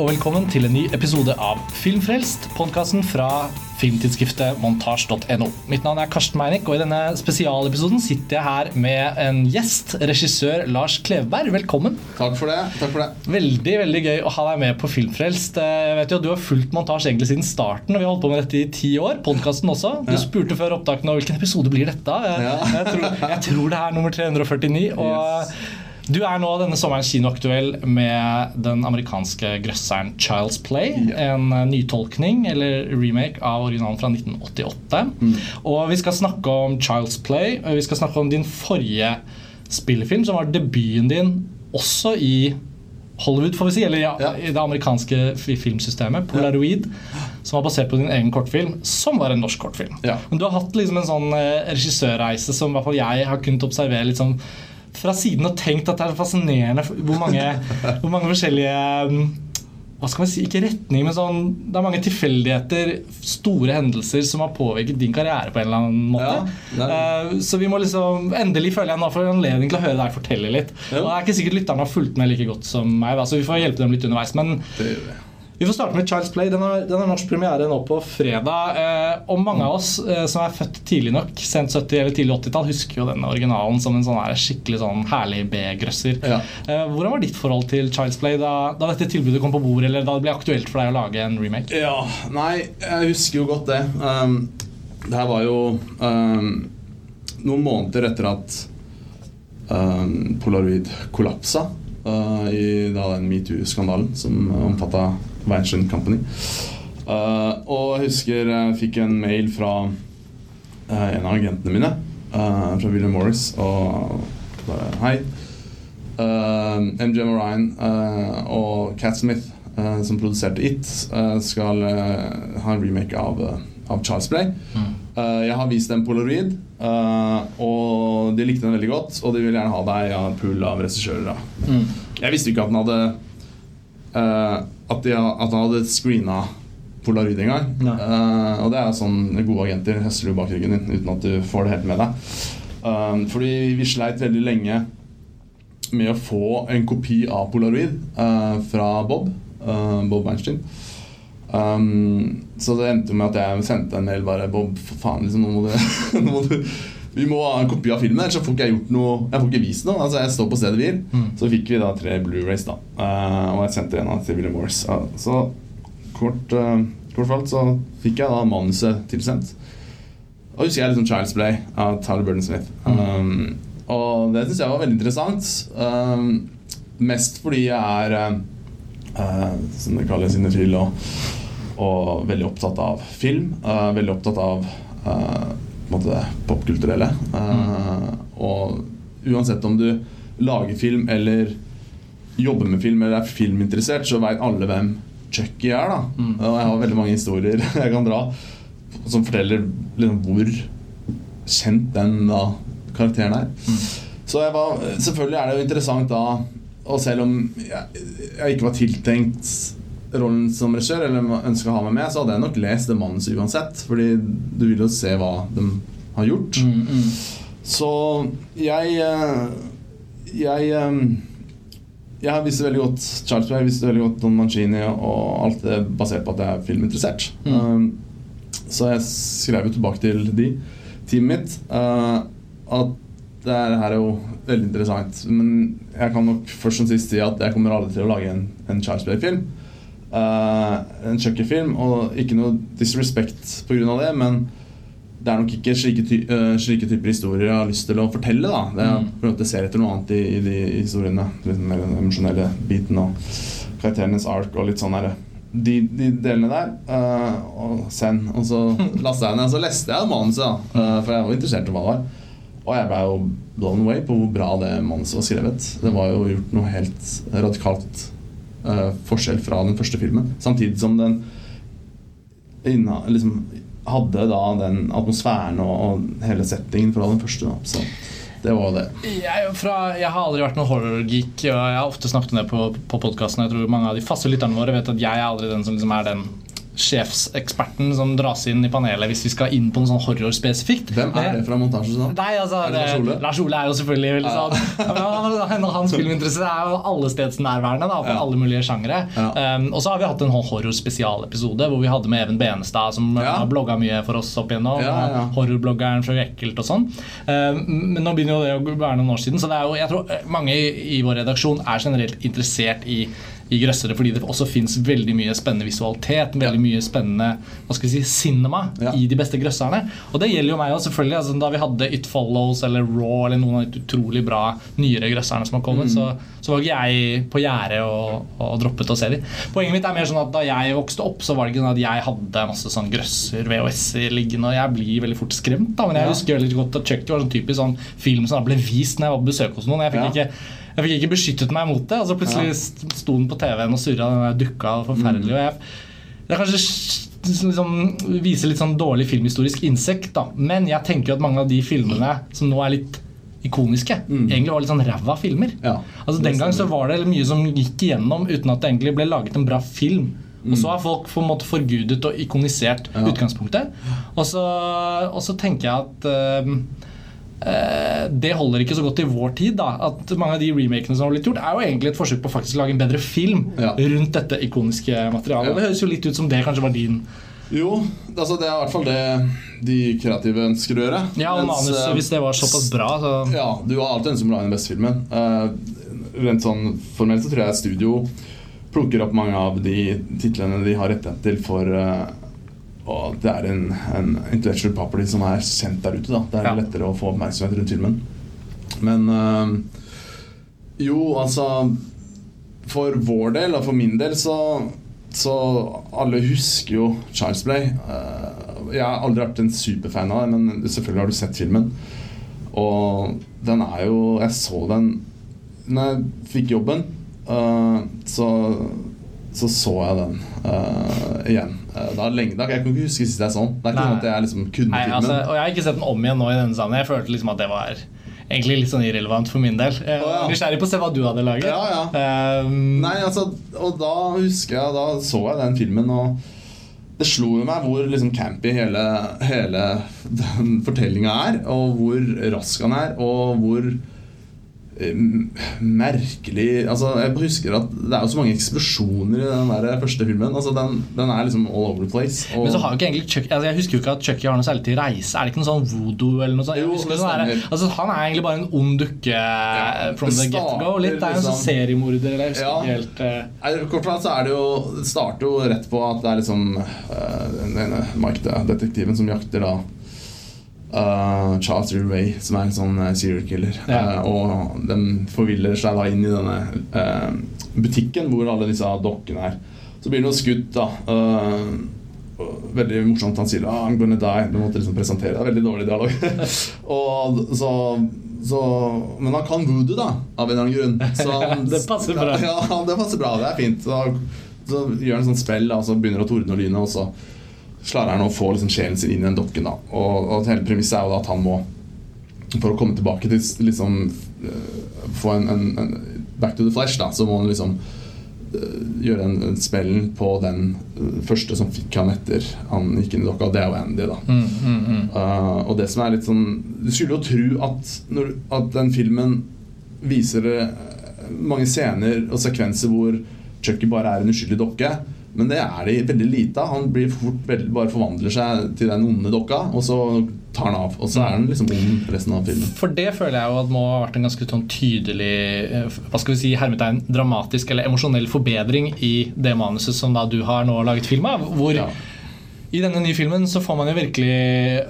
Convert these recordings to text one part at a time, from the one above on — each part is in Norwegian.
og velkommen til en ny episode av Filmfrelst, podkasten fra filmtidsskriftet montasj.no. Mitt navn er Karsten Meinick, og i denne spesialepisoden sitter jeg her med en gjest, regissør Lars Kleveberg. Velkommen. Takk for det. takk for det. Veldig veldig gøy å ha deg med på Filmfrelst. Eh, Jeg vet jo at Du har fulgt montasj egentlig siden starten, og vi har holdt på med dette i ti år. Podkasten også. Du spurte før opptakene hvilken episode blir dette. Jeg, Ja. jeg, tror, jeg tror det er nummer 349. og... Yes. Du er nå denne sommeren kinoaktuell med den amerikanske grøsseren Child's Play. En eh, nytolkning eller remake av originalen fra 1988. Og vi skal snakke om Child's Play. og Vi skal snakke om din forrige spillefilm, som var debuten din også i Hollywood, får vi si, eller ja, Ja. i det amerikanske filmsystemet. Polaroid. Som var basert på din egen kortfilm, som var en norsk kortfilm. Ja. Men du har hatt liksom en sånn eh, regissørreise som i hvert fall jeg har kunnet observere litt sånn fra siden og tenkt at det er fascinerende hvor mange, hvor mange forskjellige mm, hva skal man si, ikke retning, men sånn, det er mange tilfeldigheter, store hendelser som har påvirket din karriere på en eller annen måte. Ja, det Eh, så vi må liksom, endelig føler jeg nå får anledning til å høre deg fortelle litt. Ja. Og det er ikke sikkert lytterne har fulgt med like godt som meg, da, så vi får hjelpe dem litt underveis. Men Det gjør vi. får starte med Child's Play. Den har, den har norsk premiere nå på fredag. Eh, og mange av oss eh, som er født tidlig nok, sent 70- eller tidlig 80-tall, husker jo denne originalen som en sånn her skikkelig sånn herlig B-grøsser. Ja. Eh, hvordan var ditt forhold til Child's Play da, da dette tilbudet kom på bordet, eller da det ble aktuelt for deg å lage en remake? Ja, nei, jeg husker jo godt det. Um, det her var jo um, noen måneder etter at um, Polaroid kollapsa uh, i da, den metoo-skandalen som omfatta Weinstein Company. Uh, og jeg husker jeg fikk en mail fra uh, en av agentene mine, uh, fra William Morris, og bare Hei. MGM Orion uh, og Cat Smith, som produserte It, skal ha en remake av, av Charles Play. Uh, jeg har vist dem Polaroid, og de likte den veldig godt. Og de vil gjerne ha deg i en pool av regissører. Mm. Jeg visste ikke at den hadde at, de, at han hadde screena Polaroid en gang. Nei. Uh, og det er sånn gode agenter høster du bak ryggen din uten at du får det helt med deg. Uh, fordi vi sleit veldig lenge med å få en kopi av Polaroid uh, fra Bob. uh, Bob Weinstein. Um, så det endte med at jeg sendte en mail bare Bob, for faen, liksom, nå må du, nå må du vi må ha en kopi av filmen, ellers så får ikke jeg gjort noe Jeg får ikke vist noe. altså Jeg står på stedet hvil. Mm. Så fikk vi da tre Blu-rays, da. Uh, og jeg sendte en av til William Morris. Uh, så kort, uh, kort falt så fikk jeg da manuset tilsendt. Og husker jeg liksom Child's Play av Tyler Burden Smith. Um, og det syns jeg var veldig interessant. Um, mest fordi jeg er uh, som det kalles cinefil og, og veldig opptatt av film. Uh, veldig opptatt av uh, måte popkulturelle. Uh, Og uansett om du lager film eller jobber med film eller er filminteressert, så veit alle hvem Chucky er. da Mm. Og jeg har veldig mange historier jeg kan dra som forteller liksom hvor kjent den da karakteren er. Så jeg var, selvfølgelig er det jo interessant da Og selv om jeg, jeg ikke var tiltenkt rollen som regissør, eller ønska å ha meg med, så hadde jeg nok lest det manuset uansett. Fordi du vil jo se hva de har gjort. Mm, mm. Så jeg eh, Jeg eh, Jeg visste veldig godt Charles Play, visste veldig godt Don Mancini og alt det basert på at jeg er filminteressert. Mm. Um, så jeg skrev jo tilbake til de, teamet mitt, at det her er jo veldig interessant. Men jeg kan nok først og sist si at jeg kommer aldri til å lage en, en Charles Play-film. Uh, en Chucky-film, og ikke noe disrespect pga. det, men det er nok ikke slike, ty eh, slike typer historier jeg har lyst til å fortelle. da Det er Mm. ser etter noe annet i, i de historiene. Litt mer den emosjonelle biten og karakterenes ark og litt sånn herre. de, de delene der. Uh, og send. Og så lasta jeg ned. Og så leste jeg manuset, da eh, for jeg var interessert i hva det var. Og jeg ble jo blown away på hvor bra det manuset var skrevet. Det var jo gjort noe helt radikalt eh, forskjell fra den første filmen. Samtidig som den inna, liksom, hadde da den atmosfæren og, og hele settingen fra den første. Da. Så det var det. Jeg, fra, jeg har aldri vært noen horror-geek, jeg har ofte snakket om det på, på podkasten. Jeg tror mange av de faste lytterne våre vet at jeg er aldri den som liksom er den sjefseksperten som dras inn i panelet hvis vi skal inn på noe sånn horror spesifikt. Hvem er det fra montasjen? sånn? Nei, altså, Er det Lars Ole? Lars Ole er jo selvfølgelig veldig Ja. sånn ja, men Hans filminteresse er jo allestedsnærværende da, på Ja. alle mulige sjangere. Ja. Um, og så har vi hatt en horror-spesialepisode hvor vi hadde med Even Benestad, som har blogga mye for oss opp igjennom. Horrorbloggeren fra Ekkelt og sånn. Um, men nå begynner jo det å være noen år siden, så det er jo, jeg tror mange i, i vår redaksjon er generelt interessert i i grøssere fordi det også fins veldig mye spennende visualitet. Veldig Ja. mye spennende hva skal vi si, cinema Ja. i de beste grøsserne. Og det gjelder jo meg òg, selvfølgelig. Altså, da vi hadde It Follows eller Raw eller noen av de utrolig bra nyere grøsserne som har kommet, Mm. så, så var ikke jeg på gjerdet og, og droppet å se dem. Poenget mitt er mer sånn at da jeg vokste opp, så var det ikke sånn at jeg hadde masse sånn grøsser, VHS-er liggende, og jeg blir veldig fort skremt. da, Men jeg husker veldig godt at Chucky var sånn typisk sånn film som ble vist når jeg var på besøk hos noen. Jeg fikk Ja. ikke jeg fikk ikke beskyttet meg mot det. Altså Plutselig Ja. sto den på TV-en og surra. Den der dukka forferdelig. Mm. Og jeg, det er kanskje liksom, viser litt sånn dårlig filmhistorisk innsikt, da. Men jeg tenker jo at mange av de filmene som nå er litt ikoniske, Mm. egentlig var litt sånn ræva filmer. Ja, Altså Den gang så var det mye som gikk igjennom uten at det egentlig ble laget en bra film. Og så Mm. har folk på en måte forgudet og ikonisert Ja. utgangspunktet. Og så, og så tenker jeg at eh, det holder ikke så godt i vår tid. da At Mange av de remakene som har blitt gjort, er jo egentlig et forsøk på å faktisk lage en bedre film Ja. rundt dette ikoniske materialet. Ja. Det høres jo litt ut som det kanskje var din Jo, altså det er i hvert fall det de kreative ønsker å gjøre. Ja, og manuset, eh, hvis det var såpass bra, så Ja, du har alltid ønsket å lage den beste filmen. Uh, rent sånn formelt så tror jeg studio plukker opp mange av de titlene de har rettighet til for eh, og det er en, en intellectual property som er sendt der ute. da Det er Ja. lettere å få oppmerksomhet rundt filmen. Men øh, jo, altså For vår del, og for min del, så Så alle husker jo Child's Play. Eh, jeg har aldri vært en superfan av det, men selvfølgelig har du sett filmen. Og den er jo Jeg så den Når jeg fikk jobben, eh, så, så så jeg den uh, igjen. Uh, da lenge, da, jeg kan ikke huske sist jeg så den. Det er ikke Nei. sånn at jeg liksom kunne Nei, filmen. altså, Og jeg har ikke sett den om igjen nå i denne sammenheng. Jeg følte liksom at det var egentlig litt sånn irrelevant for min del. Jeg var. Nysgjerrig på å se hva du hadde laget. Ja, ja. Um, Nei, altså, og da husker jeg Da så jeg den filmen, og det slo jo meg hvor liksom campy hele, hele den fortellinga er. Og hvor rask han er, og hvor eh, merkelig Altså, jeg husker at det er jo så mange eksplosjoner i den der første filmen. Altså, den, den er liksom all over the place. Og, Men så har jo ikke egentlig Chuck, altså Jeg husker jo ikke at Chucky har noe særlig til reise. Er det ikke noe sånn voodoo eller noe sånt? Jo, det sånn der- altså, han er egentlig bare en ond dukke from the get-go. Litt. Det er en sånn starter seriemorder. Eller Ja. helt uh... Kort fortalt så er det jo Det starter jo rett på at det er liksom uh, den ene Mike, the detektiven, som jakter da eh, Charles Ray, som er en sånn eh, serial killer. Ja. Uh, og de forviller seg da inn i denne uh, butikken hvor alle disse dokkene er. Så blir det noe skutt, da. veldig morsomt. Han sier ah, 'I'm gonna die'. Du måtte liksom presentere deg. Veldig dårlig dialog. og så, så Men han kan voodoo, da, av en eller annen grunn. Så Det passer bra. Ja, det passer bra. Det er fint. Så, så gjør han sånn spill, da, og så begynner å tordne og lyne, og så klarer han å få liksom sjelen sin inn i den dokken. da Og, og hele premisset er jo da at han må For å komme tilbake til liksom øh, Få en, en, en Back to the flesh, da så må han liksom øh, gjøre en, en spellen på den øh, første som fikk han etter han gikk inn i dokka, og det er jo Andy. da mm, mm, mm. Uh, og det som er litt sånn Du skulle jo tro at, når, at den filmen viser mange scener og sekvenser hvor Chucky bare er en uskyldig dokke. Men det er det veldig lite av. Han blir fort veldig, bare forvandler seg til den onde dokka, og så tar han av. Og så er han liksom ond resten av filmen. For det føler jeg jo at må ha vært en ganske sånn tydelig eh, Hva skal vi si, hermetegn dramatisk eller emosjonell forbedring i det manuset som da du har nå laget film av. Hvor Ja. I denne nye filmen så får man jo virkelig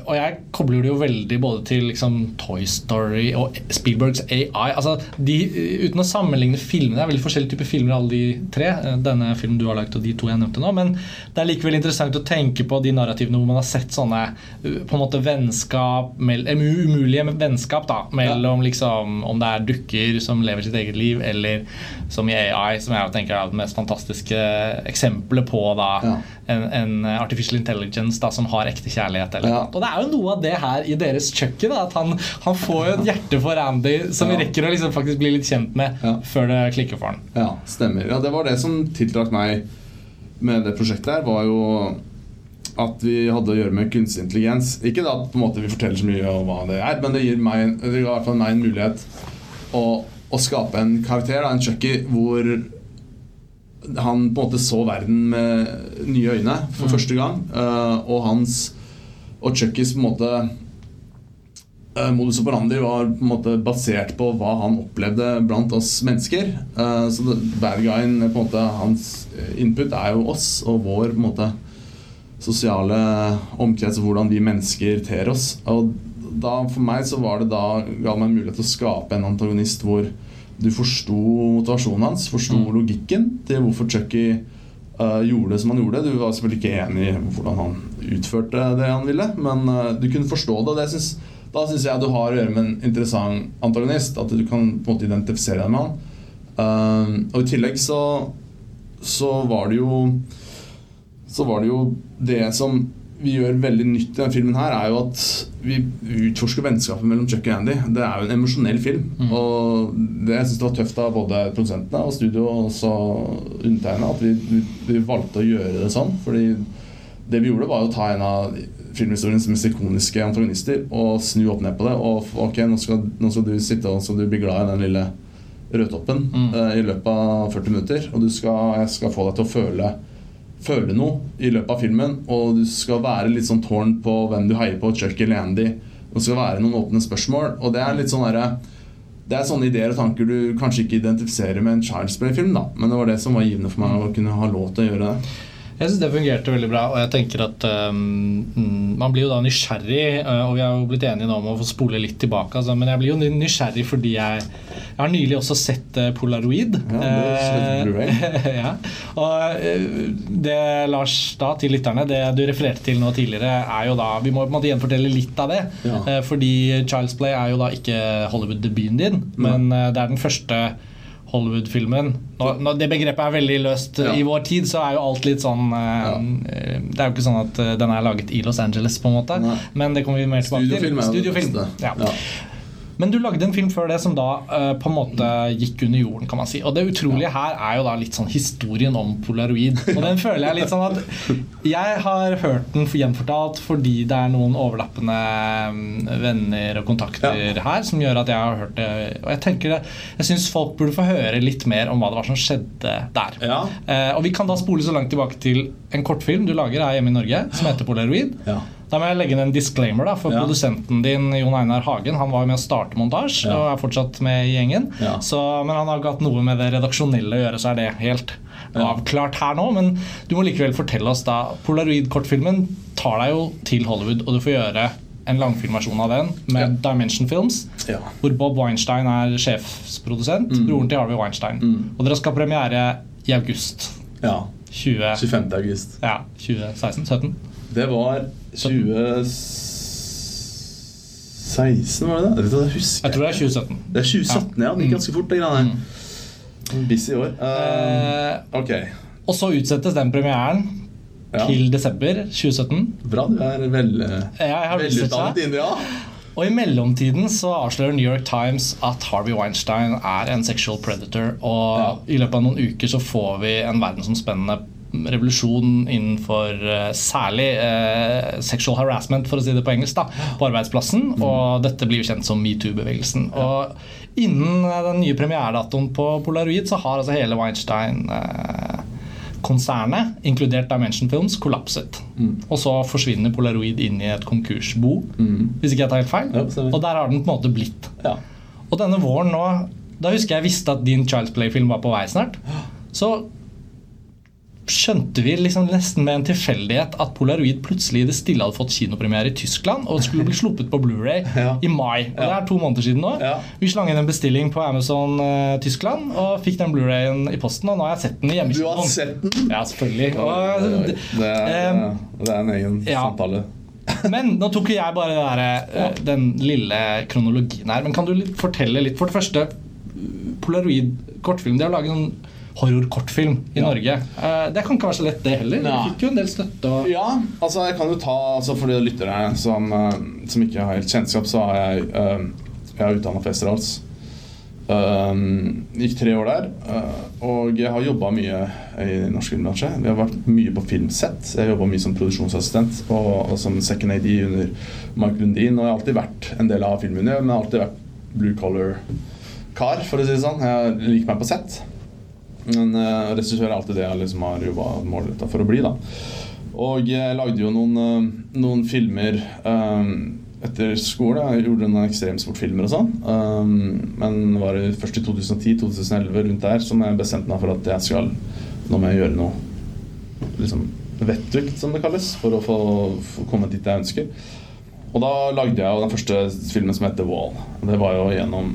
Og jeg kobler det jo veldig både til liksom Toy Story og Spielbergs AI. Altså, de, uten å sammenligne filmene, det er veldig forskjellige typer filmer, alle de tre. eh, Denne filmen du har lagt og de to jeg nevnte nå. Men det er likevel interessant å tenke på de narrativene hvor man har sett sånne uh, på en måte vennskap eh, Umulige vennskap da mellom liksom om det er dukker som lever sitt eget liv, eller som i AI, som jeg tenker er det mest fantastiske eksempelet på da Ja. En, en artificial intelligence da, som har ekte kjærlighet. Eller Ja. Og det er jo noe av det her i deres kjøkken. Da, at han, han får jo et hjerte for Andy som vi Ja. rekker å liksom faktisk bli litt kjent med Ja. før det klikker for han. Ja, stemmer. Ja, det var det som tiltrakk meg med det prosjektet her, var jo at vi hadde å gjøre med kunstig intelligens. Ikke da på en måte vi forteller så mye om hva det er, men det gir meg, det gir i hvert fall meg en mulighet å, å skape en karakter, da, en Chucky, hvor han på en måte så verden med nye øyne for Mm. første gang. eh, og hans Og Chuckys på en måte eh, modus operandi var på en måte basert på hva han opplevde blant oss mennesker. Eh, så det- bad guyen, på en måte hans input er jo oss og vår på en måte sosiale omkrets og hvordan vi mennesker ter oss. Og da, for meg så var det da ga meg en mulighet til å skape en antagonist hvor du forsto motivasjonen hans, forsto Mm. logikken til hvorfor Chucky uh, gjorde det som han gjorde. Du var selvfølgelig ikke enig i hvordan han utførte det han ville, men uh, du kunne forstå det. det synes, da syns jeg du har å gjøre med en interessant antagonist. At du kan på en måte identifisere deg med han. Uh, og i tillegg så, så var det jo så var det jo det som vi gjør veldig nytt i denne filmen her, er jo at vi utforsker vennskapet mellom Chuck og Andy. Det er jo en emosjonell film. Mm. Og det jeg synes det var tøft av både produsentene og studio og også undertegna at vi, vi, vi valgte å gjøre det sånn. Fordi det vi gjorde, var å ta en av filmhistoriens mest ikoniske antagonister og snu opp ned på det. Og ok, nå skal, nå skal du sitte og så du bli glad i den lille rødtoppen Mm. uh, i løpet av 40 minutter. Og du skal, jeg skal få deg til å føle føle noe i løpet av filmen, og du skal være litt sånn tårn på hvem du heier på, Chuck eller Andy. Og det skal være noen åpne spørsmål. Og det er litt sånn derre det er sånne ideer og tanker du kanskje ikke identifiserer med en Child's Play-film, da. Men det var det som var givende for meg å kunne ha lov til å gjøre det. Jeg syns det fungerte veldig bra, og jeg tenker at um, man blir jo da nysgjerrig, uh, og vi har jo blitt enige nå om å få spole litt tilbake, altså, men jeg blir jo nysgjerrig fordi jeg, jeg har nylig også sett uh, Polaroid. Ja, det Eh, ja. Og uh, det Lars da, til lytterne, det du refererte til nå tidligere, er jo da Vi må på en måte gjenfortelle litt av det. Ja. Eh, fordi Child's Play er jo da ikke Hollywood-debuten din, men det er den første Hollywood-filmen nå, nå, Det begrepet er veldig løst. Ja. I vår tid så er jo alt litt sånn eh, eh, Det er jo ikke sånn at eh, den er laget i Los Angeles, på en måte. Nei. Men det kommer vi mer tilbake til. Studiofilm er jo det beste. Ja. Ja. Men du lagde en film før det som da uh, på en måte gikk under jorden, kan man si. Og det utrolige her er jo da litt sånn historien om polaroid. Og den føler jeg litt sånn at Jeg har hørt den gjenfortalt fordi det er noen overlappende mm, venner og kontakter her som gjør at jeg har hørt det. Og jeg tenker det, jeg syns folk burde få høre litt mer om hva det var som skjedde der. Ja. Uh, og vi kan da spole så langt tilbake til en kortfilm du lager her hjemme i Norge som heter Polaroid. Ja. Da må jeg legge inn en disclaimer, da, for Ja. produsenten din Jon Einar Hagen Han var jo med å starte montasje Ja. og er fortsatt med i gjengen. Ja. Så, men han har ikke hatt noe med det redaksjonelle å gjøre, så er det helt Ja. avklart her nå. Men du må likevel fortelle oss da Polaroid-kortfilmen tar deg jo til Hollywood, og du får gjøre en langfilmversjon av den med Dimension Films. Ja. Hvor Bob Weinstein er sjefsprodusent. Mm. Broren til Harvey Weinstein. Og dere skal ha premiere i august ja. 20, 25. august. ja, 2016? 17? Det var 2016, var det det? Jeg, husker Jeg tror det er 2017. Det er 2017, ja. Det gikk ganske fort, det greiene der. Busy år. Uh, Eh, ok. og så utsettes den premieren Ja. til desember 2017. Bra, du er vel, Jeg velutdannet inne, ja. Og i mellomtiden så avslører New York Times at Harvey Weinstein er en sexual predator. Og i løpet av noen uker så får vi en verdensomspennende revolusjon innenfor eh, særlig eh, sexual harassment, for å si det på engelsk, da, på arbeidsplassen. Og dette blir jo kjent som metoo-bevegelsen. Og innen eh, den nye premieredatoen på Polaroid så har altså hele Weinstein eh, konsernet, inkludert Dimension Films, kollapset. Og så forsvinner Polaroid inn i et konkursbo, hvis ikke jeg tar helt feil. Ja, og der har den på en måte blitt. ja. Og denne våren nå, da husker jeg visste at din Child's Play-film var på vei snart, så skjønte vi liksom nesten med en tilfeldighet at Polaroid plutselig i det stille hadde fått kinopremiere i Tyskland og skulle bli sluppet på Blu-ray Ja. i mai. Og Det er to måneder siden nå. Ja. Vi slang inn en bestilling på Amazon uh, Tyskland og fikk den Blu-rayen i posten, og nå har jeg sett den i Du har sett den? Ja, selvfølgelig. Og, Det er, det er en egen ja. samtale. men nå tok jeg bare det der, uh, den lille kronologien her. Men kan du fortelle litt For det første, Polaroid kortfilm. De har laget en horrorkortfilm i Ja. Norge. Eh, Det kan ikke være så lett, det heller. Ja. Du fikk jo en del støtte. Og, Ja, altså jeg kan jo ta altså For de lyttere som, eh, som ikke har helt kjennskap, så har jeg, uh, jeg utdanna Festerdals. Um, gikk tre år der. Uh, og jeg har jobba mye i norsk filmbransje. Vi har vært mye på filmsett. Jeg jobba mye som produksjonsassistent og, og, som second AD under Mark Lundin. Og jeg har alltid vært en del av filmmiljøet, men jeg har alltid vært blue collar-kar, for å si det sånn. Jeg liker meg på sett. Men uh, regissør er alltid det jeg liksom har jobba målretta for å bli. da Og jeg lagde jo noen, uh, noen filmer um, etter skole. Jeg gjorde noen ekstremsportfilmer og sånn. Um, men var det først i 2010-2011 rundt der som jeg bestemte meg for at jeg skal Nå må jeg gjøre noe liksom vettugt, som det kalles, for å få, få komme dit jeg ønsker. Og da lagde jeg jo den første filmen som heter Wall. Det var jo gjennom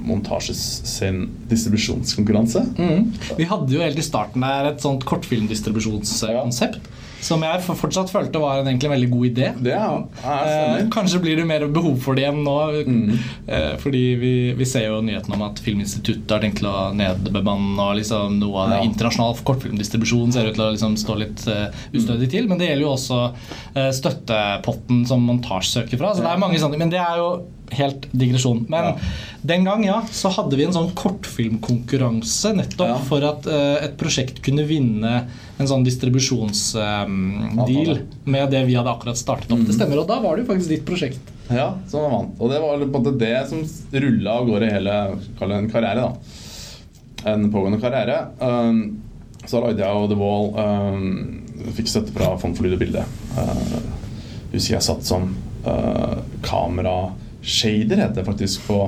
Montasjes sin distribusjonskonkurranse. Mm. Vi hadde jo helt i starten der et sånt kortfilmdistribusjonskonsept. Ja. Som jeg fortsatt følte var en veldig god idé. Er eh, kanskje blir det mer behov for det igjen nå. Mm. Eh, fordi vi, vi, ser jo nyheten om at Filminstituttet har tenkt til å nedbemanne. Og liksom noe av ja. internasjonal kortfilmdistribusjon ser ut til å liksom stå litt uh, ustødig til. Men det gjelder jo også uh, støttepotten som montasje søker fra. Så det er mange sånne, men det er jo helt digresjon. Men ja. den gang ja, så hadde vi en sånn kortfilmkonkurranse nettopp ja. for at uh, et prosjekt kunne vinne en sånn distribusjonsdeal um, med det vi hadde akkurat startet opp. Mm. Det stemmer, og da var det jo faktisk ditt prosjekt. Ja, som var vant. Og det var på en måte det som rulla av gårde hele en karriere. da En pågående karriere. Um, så lagde jeg jo The Wall. Um, fikk støtte fra Fond for lyd og bilde. Uh, husker jeg satt som uh, kamera Shader heter det faktisk på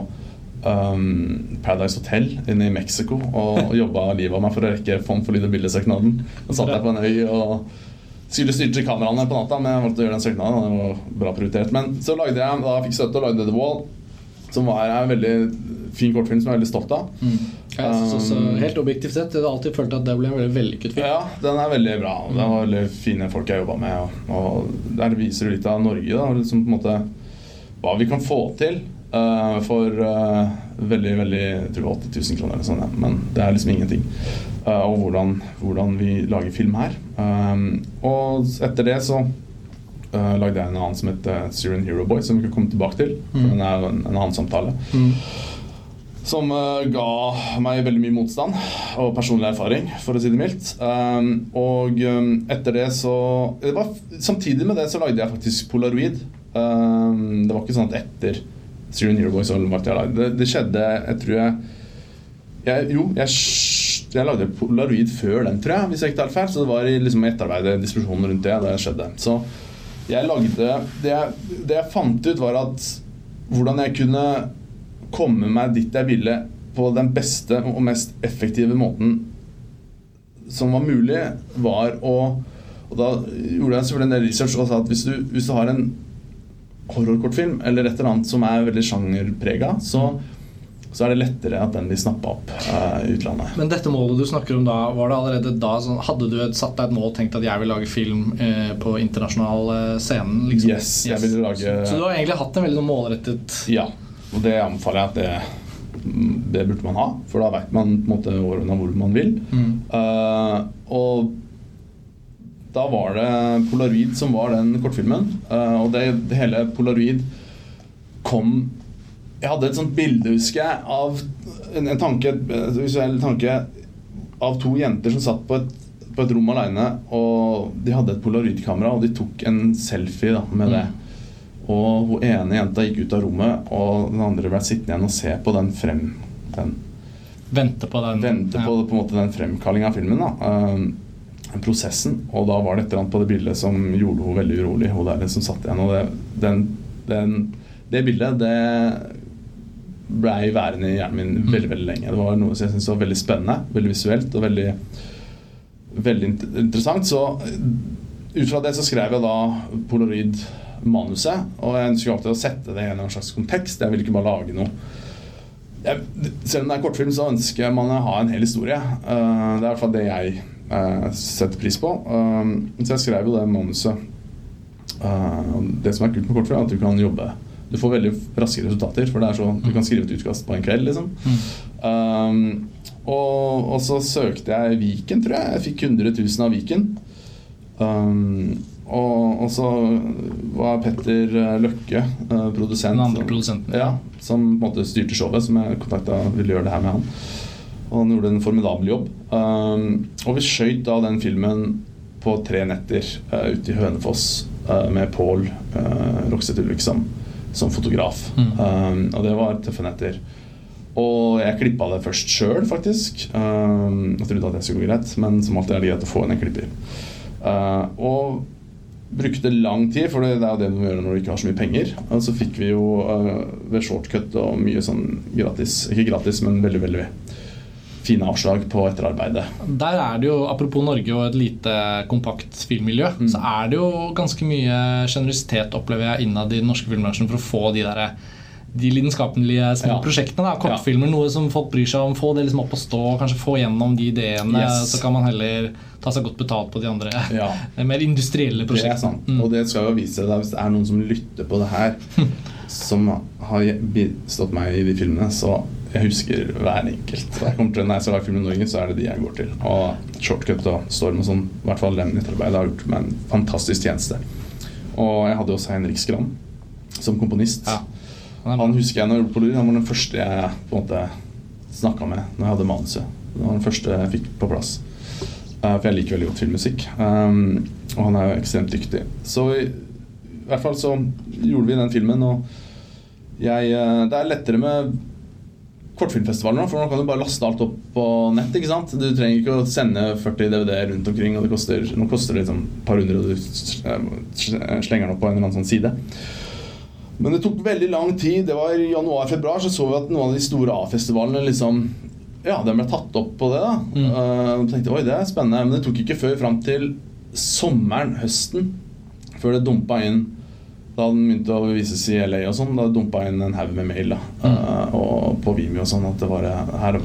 um, Paradise Hotel inne i Mexico og, og jobba livet av meg for å rekke fond for lyd- og bildesøknaden. Satt jeg på en øy og skulle styre til kameraene på natta, men jeg valgte å gjøre den søknaden. Det var bra prioritert. Men så lagde jeg, da fikk støtte og lagde The Wall, som var en veldig fin kortfilm som jeg er veldig stolt av. Mm. Jeg synes også, helt objektivt sett, jeg har alltid følt at det ble en veldig vellykket film. Ja, den er veldig bra. Det var veldig fine folk jeg jobba med. Og, og der viser du litt av Norge. da, liksom på en måte hva vi kan få til uh, for uh, veldig, veldig jeg tror 80 000 kroner eller sånn, ja. men det er liksom ingenting. Uh, og hvordan, hvordan, vi lager film her. Og etter det så lagde jeg en annen som heter Syrian Hero Boy, som vi kan komme tilbake til. Mm. Den er en, en annen samtale. Mm. Som ga meg veldig mye motstand og personlig erfaring, for å si det mildt. Og etter det så det var, Samtidig med det så lagde jeg faktisk Polaroid. Um, det var ikke sånn at etter Syrian Hero Boys det, det skjedde Jeg tror jeg, jeg Jo, jeg, jeg, lagde polaroid før den, tror jeg, hvis jeg ikke tar feil. Så det var i liksom, etterarbeidet, diskusjonen rundt det, det skjedde. Så jeg lagde det jeg, det jeg fant ut, var at hvordan jeg kunne komme meg dit jeg ville på den beste og mest effektive måten som var mulig, var å Og da gjorde jeg selvfølgelig en del research og sa at hvis du, hvis du har en horrorkortfilm eller et eller annet som er veldig sjangerprega, så, så er det lettere at den blir snappa opp uh, i utlandet. Men dette målet du snakker om da, var det allerede da sånn, Hadde du satt deg et mål og tenkt at jeg vil lage film uh, på internasjonal uh, scene? Liksom? Yes, jeg ville lage så, så, du har egentlig hatt en veldig sånn målrettet Ja, og det anbefaler jeg at det det burde man ha, for da vet man på en måte hvor man vil. Mm. og da var det Polaroid som var den kortfilmen. Uh, og det, det, hele Polaroid kom Jeg hadde et sånt bilde, husker jeg, av en, en tanke, visuell tanke av to jenter som satt på et, på et rom aleine. Og de hadde et polaroidkamera, og de tok en selfie da, med det. Og hun ene jenta gikk ut av rommet, og den andre ble sittende igjen og se på den frem... Den, Vente på den, vente på, på en måte den fremkallinga av filmen. da uh, prosessen. Og da var det et eller annet på det bildet som gjorde henne veldig urolig. Hun der som satt igjen. Og det, den, den, det bildet det blei værende i hjernen min veldig veldig lenge. Det var noe som jeg syntes var veldig spennende, veldig visuelt og veldig, veldig interessant. Så ut fra det så skrev jeg da polaroid-manuset. Og jeg ønsker alltid å sette det i en slags kontekst. Jeg vil ikke bare lage noe jeg, selv om det er kortfilm, så ønsker man å ha en hel historie. Uh, det er i hvert fall det jeg uh, setter pris på. Um, så jeg skrev jo det manuset. Uh, det som er kult med kortfilm, er at du kan jobbe Du får veldig raske resultater. For det er sånn, du kan skrive et utkast på en kveld. liksom um, og, og, så søkte jeg Viken, tror jeg. Jeg fikk 100 000 av Viken. Um, og, og så var Petter eh, Løkke uh, produsent. Som-. Ja, som på en måte styrte showet, som jeg kontakta ville gjøre det her med han. Og han gjorde en formidabel jobb. Um, og vi skjøt da den filmen på tre netter uh, ute i Hønefoss uh, med Pål uh, Rokseth Ulriksson som, fotograf. Mm. Um, og det var tøffe netter. Og jeg klippa det først sjøl, faktisk. Um, jeg trodde at det skulle gå greit, men som alltid er det greit å få inn en klipper. Uh, og brukte lang tid, for det er jo det du må gjøre når du ikke har så mye penger. Og så fikk vi jo uh, ved shortcut og mye sånn gratis Ikke gratis, men veldig, veldig fine avslag på etterarbeidet. Der er det jo, Apropos Norge og et lite kompakt filmmiljø, Mm. så er det jo ganske mye sjenerøsitet opplever jeg innad i den norske filmbransjen for å få de der, de lidenskapelige små Ja. prosjektene. da, Kortfilmer, noe som folk bryr seg om. Få det liksom opp å stå, kanskje få gjennom de ideene. Yes. Så kan man heller ta seg godt betalt på de andre Ja. mer industrielle prosjektene. Mm. Og det skal jo vise deg hvis det er noen som lytter på det her, som har bistått meg i de filmene, så jeg husker hver enkelt. Når jeg kommer til, når jeg skal lage film i Norge, så er det de jeg går til. Og Shortcut og Storm og sånn, i hvert fall den nettarbeidet har gjort meg en fantastisk tjeneste. Og jeg hadde også Henrik Skram som komponist. Ja. Han husker jeg når jeg gjorde på Lur, han var den første jeg på en måte snakka med når jeg hadde manuset. Det var den første jeg fikk på plass. Eh, for jeg liker veldig godt filmmusikk. Um, og han er jo ekstremt dyktig. Så i, i hvert fall så gjorde vi den filmen, og jeg eh, Det er lettere med kortfilmfestivaler nå, for nå kan du bare laste alt opp på nett. ikke sant? Du trenger ikke å sende 40 DVD-er rundt omkring, og det koster, nå koster det liksom et par hundre, og du eh, slenger den opp på en eller annen sånn side. Men det tok veldig lang tid. Det var I januar-februar så så vi at noen av de store A-festivalene liksom Ja, den ble tatt opp på det. da Mm. Uh, tenkte oi, det er spennende. Men det tok ikke før fram til sommeren, høsten, før det dumpa inn da den begynte å vises i LA og sånn, da dumpa inn en haug med mail da eh, og på Vimeo og sånn at det var her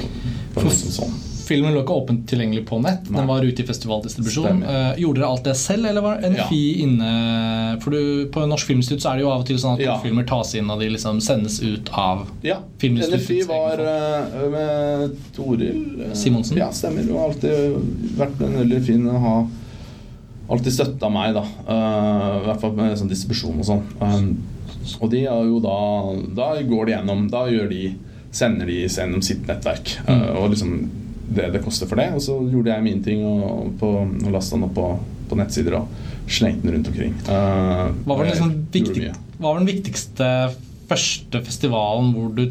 var liksom sånn. Filmen lå ikke åpent tilgjengelig på nett. Nei. Den var ute i festivaldistribusjon. Eh, gjorde dere alt det selv, eller var NFI inne For du, På Norsk Filminstitutt så er det jo av og til sånn at Ja. filmer tas inn og de liksom sendes ut av Ja. NFI var eh, med Toril uh, Simonsen. Ja, stemmer. Hun har alltid vært en veldig fin å ha Alltid støtta meg, da. I hvert fall med sånn distribusjon og sånn. Um, og de har jo da Da går de gjennom Da gjør de sender de gjennom sitt nettverk. eh, Mm. og liksom det det koster for det. Og så gjorde jeg min ting og, på, og lasta den opp på, på nettsider og slengte den rundt omkring. Uh, Hva var, liksom viktig, hva var den viktigste første festivalen hvor du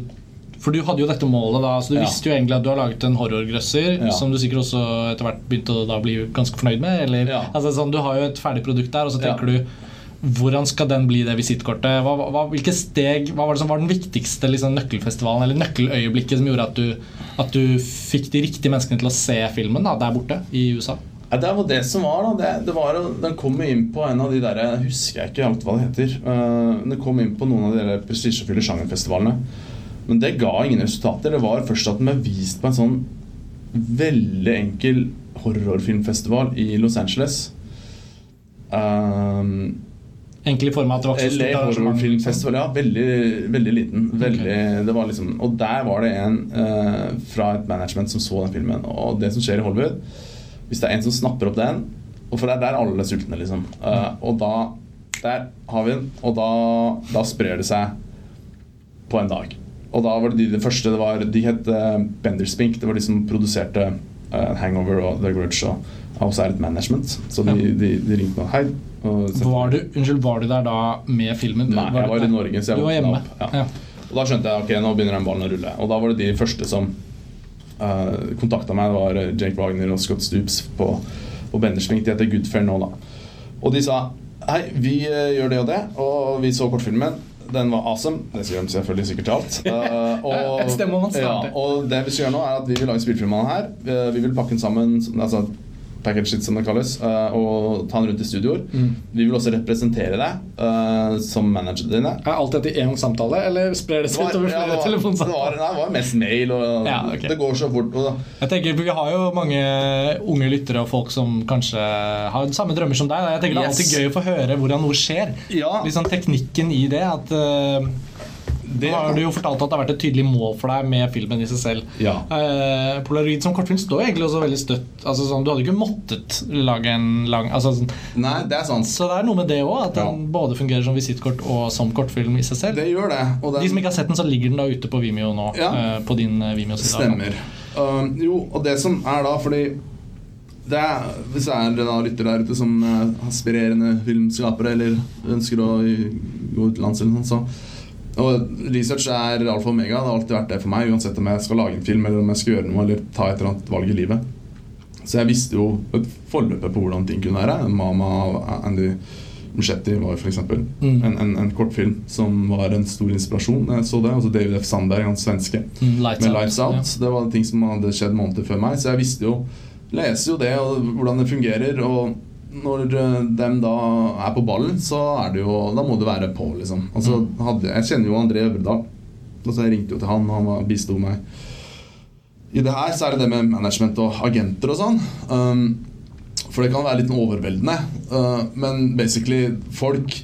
For du hadde jo dette målet, da. Så du Ja. visste jo egentlig at du har laget en horrorgrøsser Ja. som du sikkert også etter hvert begynte å bli ganske fornøyd med. Eller, Ja. altså, sånn, du har jo et ferdig produkt der, og så tenker du hvordan skal den bli det visittkortet? Hva, hva, hva var det som var den viktigste liksom, nøkkelfestivalen eller nøkkeløyeblikket som gjorde at du, at du fikk de riktige menneskene til å se filmen da, der borte i USA? Ja, det var det som var, da. Det, det var, den kom jo inn på en av de der Jeg husker ikke alt hva det heter. Uh, den kom inn på noen av de der prestisjefulle sjangerfestivalene. Men det ga ingen resultater. Det var først at den ble vist på en sånn veldig enkel horrorfilmfestival i Los Angeles. Um, Egentlig i form av at det var ikke så stort arrangement. Filmfestival, ja. Veldig, veldig liten. Veldig, det var liksom, og der var det en uh, fra et management som så den filmen. Og det som skjer i Hollywood Hvis det er en som snapper opp den Og for det er der alle er sultne, liksom. Uh, og da Der har vi den. Og da, da sprer det seg på en dag. Og da var det de, det første det var, De het uh, Benderspink. Det var de som produserte Hangover og The Grudge. Og et management. Så de, Ja. de, de ringte meg. Hei. Var du, unnskyld, var du der da med filmen? Nei, jeg var i Norge, så jeg Du var hjemme? opp, ja. Og da skjønte jeg ok, nå begynner den ballen å rulle. Og da var det de første som uh, kontakta meg. Det var Jake Wagner og Scott Stoops på, på Bendersving. De heter Goodfair nå, da. Og de sa hei, vi eh, gjør det og det. Og vi så kortfilmen. Den var awesome. Det skal de selvfølgelig sikkert til alt. Uh, og. Ja, og det vi skal gjøre nå, er at vi vil lage spillefilmene her. Uh, vi vil pakke den sammen. Altså, package som det kalles, uh, og ta den rundt i studioer. Mm. Vi vil også representere deg uh, som managerne dine. Er alt dette i én samtale, eller sprer det seg utover flere var, det var, det var mest mail, og Ja, okay. det går så fort. Og, Jeg tenker, Vi har jo mange unge lyttere og folk som kanskje har samme drømmer som deg. Jeg tenker Det er alltid gøy å få høre hvordan noe skjer. ja, sånn teknikken i det. at... eh, Det- har du jo fortalt at det har vært et tydelig mål for deg med filmen i seg selv. Ja. Eh, Polaroid som kortfilm står egentlig også veldig støtt. Altså, sånn, du hadde ikke måttet lage en lang altså, sånn, Nei, det er sant. Så det er noe med det òg, at Ja. den både fungerer som visittkort og som kortfilm i seg selv. Det gjør det. Den, De som ikke har sett den, så ligger den da ute på Vimeo nå. Ja. eh, på din eh, Vimeo-side. Stemmer. Uh, jo, og det som er da, fordi det er, Hvis det er da lytter der ute som er aspirerende filmskapere eller ønsker å gå utenlands eller sånt, så og Research er alfa og omega. Det har alltid vært det for meg, uansett om jeg skal lage en film eller om jeg skal gjøre noe eller ta et eller annet valg i livet. Så jeg visste jo et forløpet på hvordan ting kunne være. 'Mama' av Andy Muschetti var f.eks. Mm. En, en, en kortfilm som var en stor inspirasjon. Jeg så det. Altså David F. Sandberg, han svenske Mm, Lights med. Lights Out. Det var ting som hadde skjedd måneder før meg, så jeg visste jo Leser jo det og hvordan det fungerer. Og når de da er på ballen, så er det jo Da må det være på, liksom. Altså, hadde, jeg kjenner jo André Øvredal. Altså, jeg ringte jo til han, han bisto meg. I det her så er det det med management og agenter og sånn. Um, for det kan være litt overveldende. Uh, men basically, folk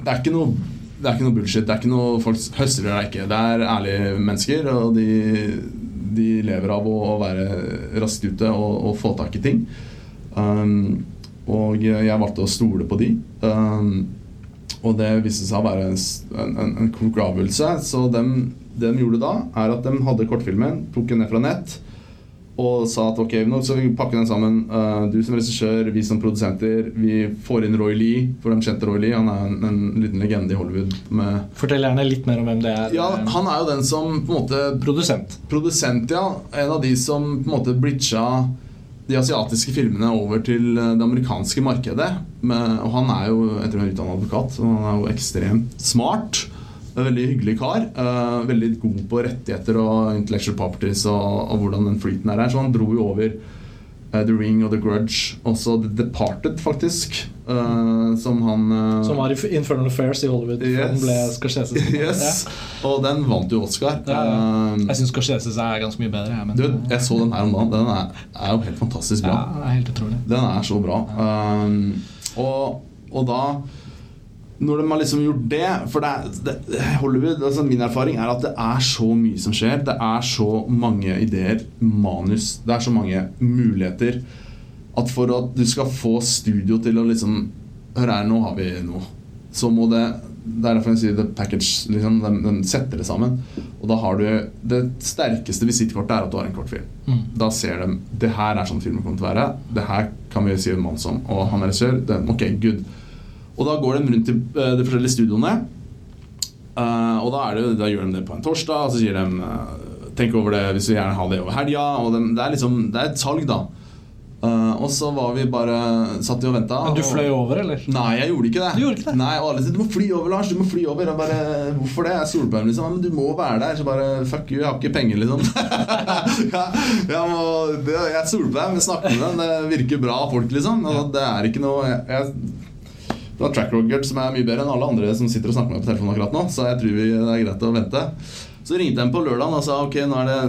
Det er ikke noe det er ikke noe bullshit. det er ikke noe Folk høster eller ikke. Det er ærlige mennesker, og de, de lever av å, å være raskt ute og, og få tak i ting. Um, og jeg valgte å stole på de. Um, og det viste seg å være en, en, en klok avgjørelse. Så dem, det de gjorde da, er at de hadde kortfilmen, tok den ned fra nett og sa at ok, nå skal vi pakke den sammen. Uh, du som regissør, vi som produsenter. Vi får inn Roy Lee, for de kjente Roy Lee. Han er en, en liten legende i Hollywood. Med Fortell gjerne litt mer om hvem det er. ja, han er jo den som på en måte Produsent. Produsent, ja. En av de som på en måte bridga de asiatiske filmene over til eh, det amerikanske markedet. Men, og han er jo jeg tror han utdannet advokat, så han er jo ekstremt smart. Veldig hyggelig kar. Uh, veldig god på rettigheter og intellectual properties og, og hvordan den flyten er her. Så han dro jo over uh, The Ring og The Grudge. Også The Departed, faktisk. Eh, som han uh, Som var i Infernal Affairs i Hollywood. Yes. Den ble Scorsese. Yes. Og den vant jo Oscar. Ja, ja. Eh, Jeg syns Scorsese er ganske mye bedre. Men, du, jeg så den her om dagen. Den er, er jo helt fantastisk ja, bra. det er helt utrolig. Den er så bra. Uh, og, og da Når de har liksom gjort det For det, det, Hollywood, altså min erfaring er at det er så mye som skjer. Det er så mange ideer, manus, det er så mange muligheter. At for at du skal få studio til å liksom Hør her, nå har vi noe. Så må det Det er derfor jeg sier the package. Liksom, de, den, setter det sammen. Og da har du Det sterkeste visittkortet er at du har en kortfilm. Mm. Da ser de det her er sånn filmen kommer til å være. Det her kan vi si en mann som. Og han er regissør. Ok, good. Og da går de rundt i eh, de forskjellige studioene. Uh, og da, det, da gjør de det på en torsdag, og så sier de uh, Tenk over det hvis vi gjerne har det over helga. Og de, det er liksom Det er et salg, da. Eh, og så var vi bare Satt vi og venta. Men du fløy over, eller? Nei, jeg gjorde ikke det. Du gjorde ikke det? Nei, og alle sier 'du må fly over, Lars'. Du må fly over Og bare, Hvorfor det? Jeg er dem, liksom. Men du må være der. Så bare Fuck you, jeg har ikke penger, liksom. ja, jeg, må, det, jeg er dem, jeg snakker med dem. Det virker bra folk, liksom. Og det er ikke noe jeg, jeg, Det var track record som er mye bedre enn alle andre som sitter og snakker med meg på telefonen akkurat nå. Så jeg tror vi, det er greit å vente. Så ringte de på lørdag og sa ok, nå er det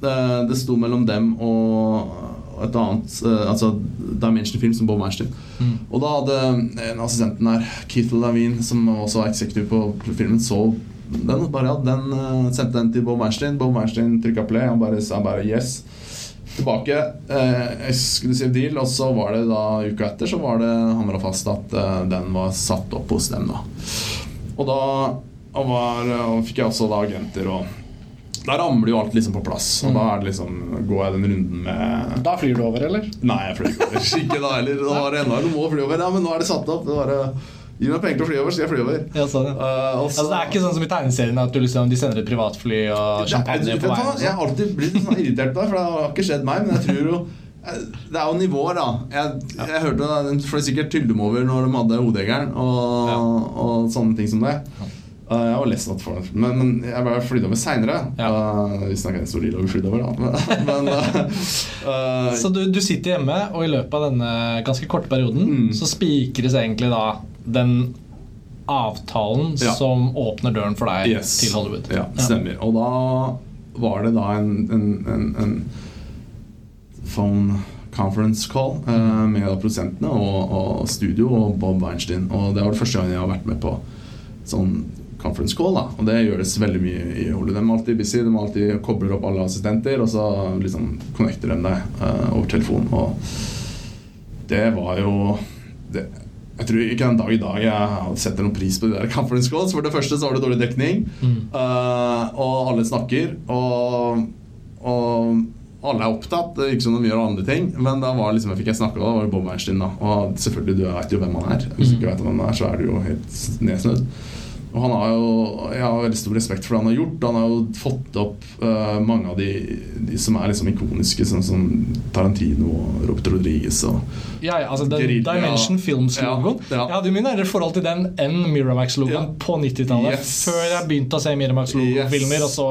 Det, det sto mellom dem og et annet eh, Altså Dimension Film, som Bob Weinstein. Mm. Og da hadde en assistenten der, Keith Lavine, som også var executive på filmen, så den. Bare, ja, den eh, sendte den til Bob Weinstein. Bob Weinstein trykka play. Han bare sa bare yes. Tilbake. Eh, exclusive deal. Og så var det da uka etter så var det hamra fast at eh, den var satt opp hos dem. da Og da og var, og fikk jeg også da agenter og Da ramler jo alt liksom på plass. Og da er det liksom, går jeg den runden med Da flyr du over, eller? Nei, jeg flyr ikke over. Ikke da heller. Da var det enda du må fly over. Ja, men nå er det satt opp. Det var, eh, Gi meg penger til å fly over, så jeg fly over. Ja, sånn, ja. Uh, Altså, det er ikke sånn som i tegneserien at du liksom, de sender et privatfly og champagne er- på veien. Jeg har alltid blitt sånn irritert på det, for det har ikke skjedd meg. Men jeg tror jo eh, Det er jo nivåer, da. Jeg, jeg hørte det fløy sikkert Tyldum over når de hadde hodejegeren og, Ja. og sånne ting som det. Jeg var lest at for men, men jeg ble flydd over seinere. Ja. vi snakker en stor deal over flydd over, da. Men, men eh, Så du, du sitter hjemme, og i løpet av denne ganske korte perioden Mm. så spikres egentlig da den avtalen Ja. som åpner døren for deg Yes. til Hollywood. Ja, stemmer. Og da var det da en, en, en, en phone conference call uh, med produsentene og, og studio og Bob Weinstein. Og det var det første gang jeg har vært med på sånn conference call. da Og det gjøres veldig mye i Hollywood. De er alltid busy, de alltid kobler opp alle assistenter, og så liksom connecter de deg uh, over telefon. Og det var jo det, Jeg tror ikke en dag i dag jeg setter noen pris på de der conference calls. For det første så var det dårlig dekning, Mm. uh, og alle snakker. Og, og alle er opptatt, ikke som de gjør andre ting. Men da var liksom, jeg fikk jeg snakke, da var det Bob Weinstein. da Og selvfølgelig, du vet jo hvem han er. Hvis du ikke vet hvem han er, så er du jo helt nedsnødd. Og han har jo, Jeg har veldig stor respekt for det han har gjort. Han har jo fått opp uh, mange av de, de som er liksom ikoniske, sånn som Tarantino og Robert Rodriguez. Og Ja, ja, altså den Guerrilla. Dimension Films-logoen. Ja, ja. Jeg hadde jo mye nærmere forhold til den enn Miramax-logoen Ja. på 90-tallet. Yes. Før jeg begynte å se Miramax-filmer, Yes. og så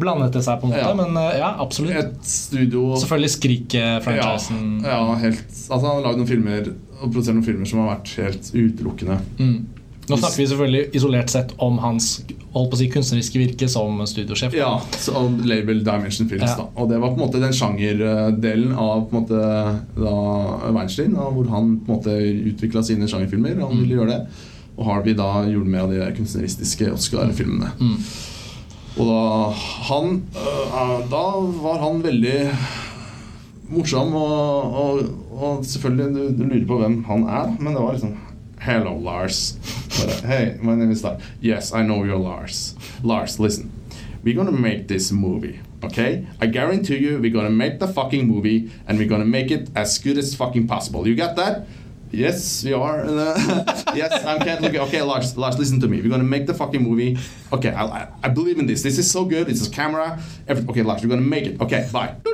blandet det seg på en måte. Men uh, ja, absolutt. et studio Selvfølgelig Skrik-franchisen. Ja, helt Altså Han har lagd noen filmer og produsert noen filmer som har vært helt utelukkende. Mm. Nå snakker vi selvfølgelig isolert sett om hans holdt på å si, kunstneriske virke som studiosjef. Ja, og label Dimension Films. Ja. da Og det var på en måte den sjangerdelen av på en måte da Weinstein, da, hvor han på en måte utvikla sine sjangerfilmer. Han ville gjøre det. Og Harvey da gjorde med av de kunstneristiske Oscar-filmene. Mm. Og da han øh, Da var han veldig morsom, og, og, og selvfølgelig du, du lurer på hvem han er, men det var liksom Hello, Lars. Bare, uh, hey, my name is Lars. Yes, I know you're Lars. Lars, listen. We're gonna make this movie, okay? I guarantee you we're gonna make the fucking movie and we're gonna make it as good as fucking possible. You got that? Yes, we are. yes, I can't look. Okay, Lars, Lars, listen to me. We're gonna make the fucking movie. Okay, I, I, I believe in this. This is so good. This is camera. Every, okay, Lars, we're gonna make it. Okay, bye.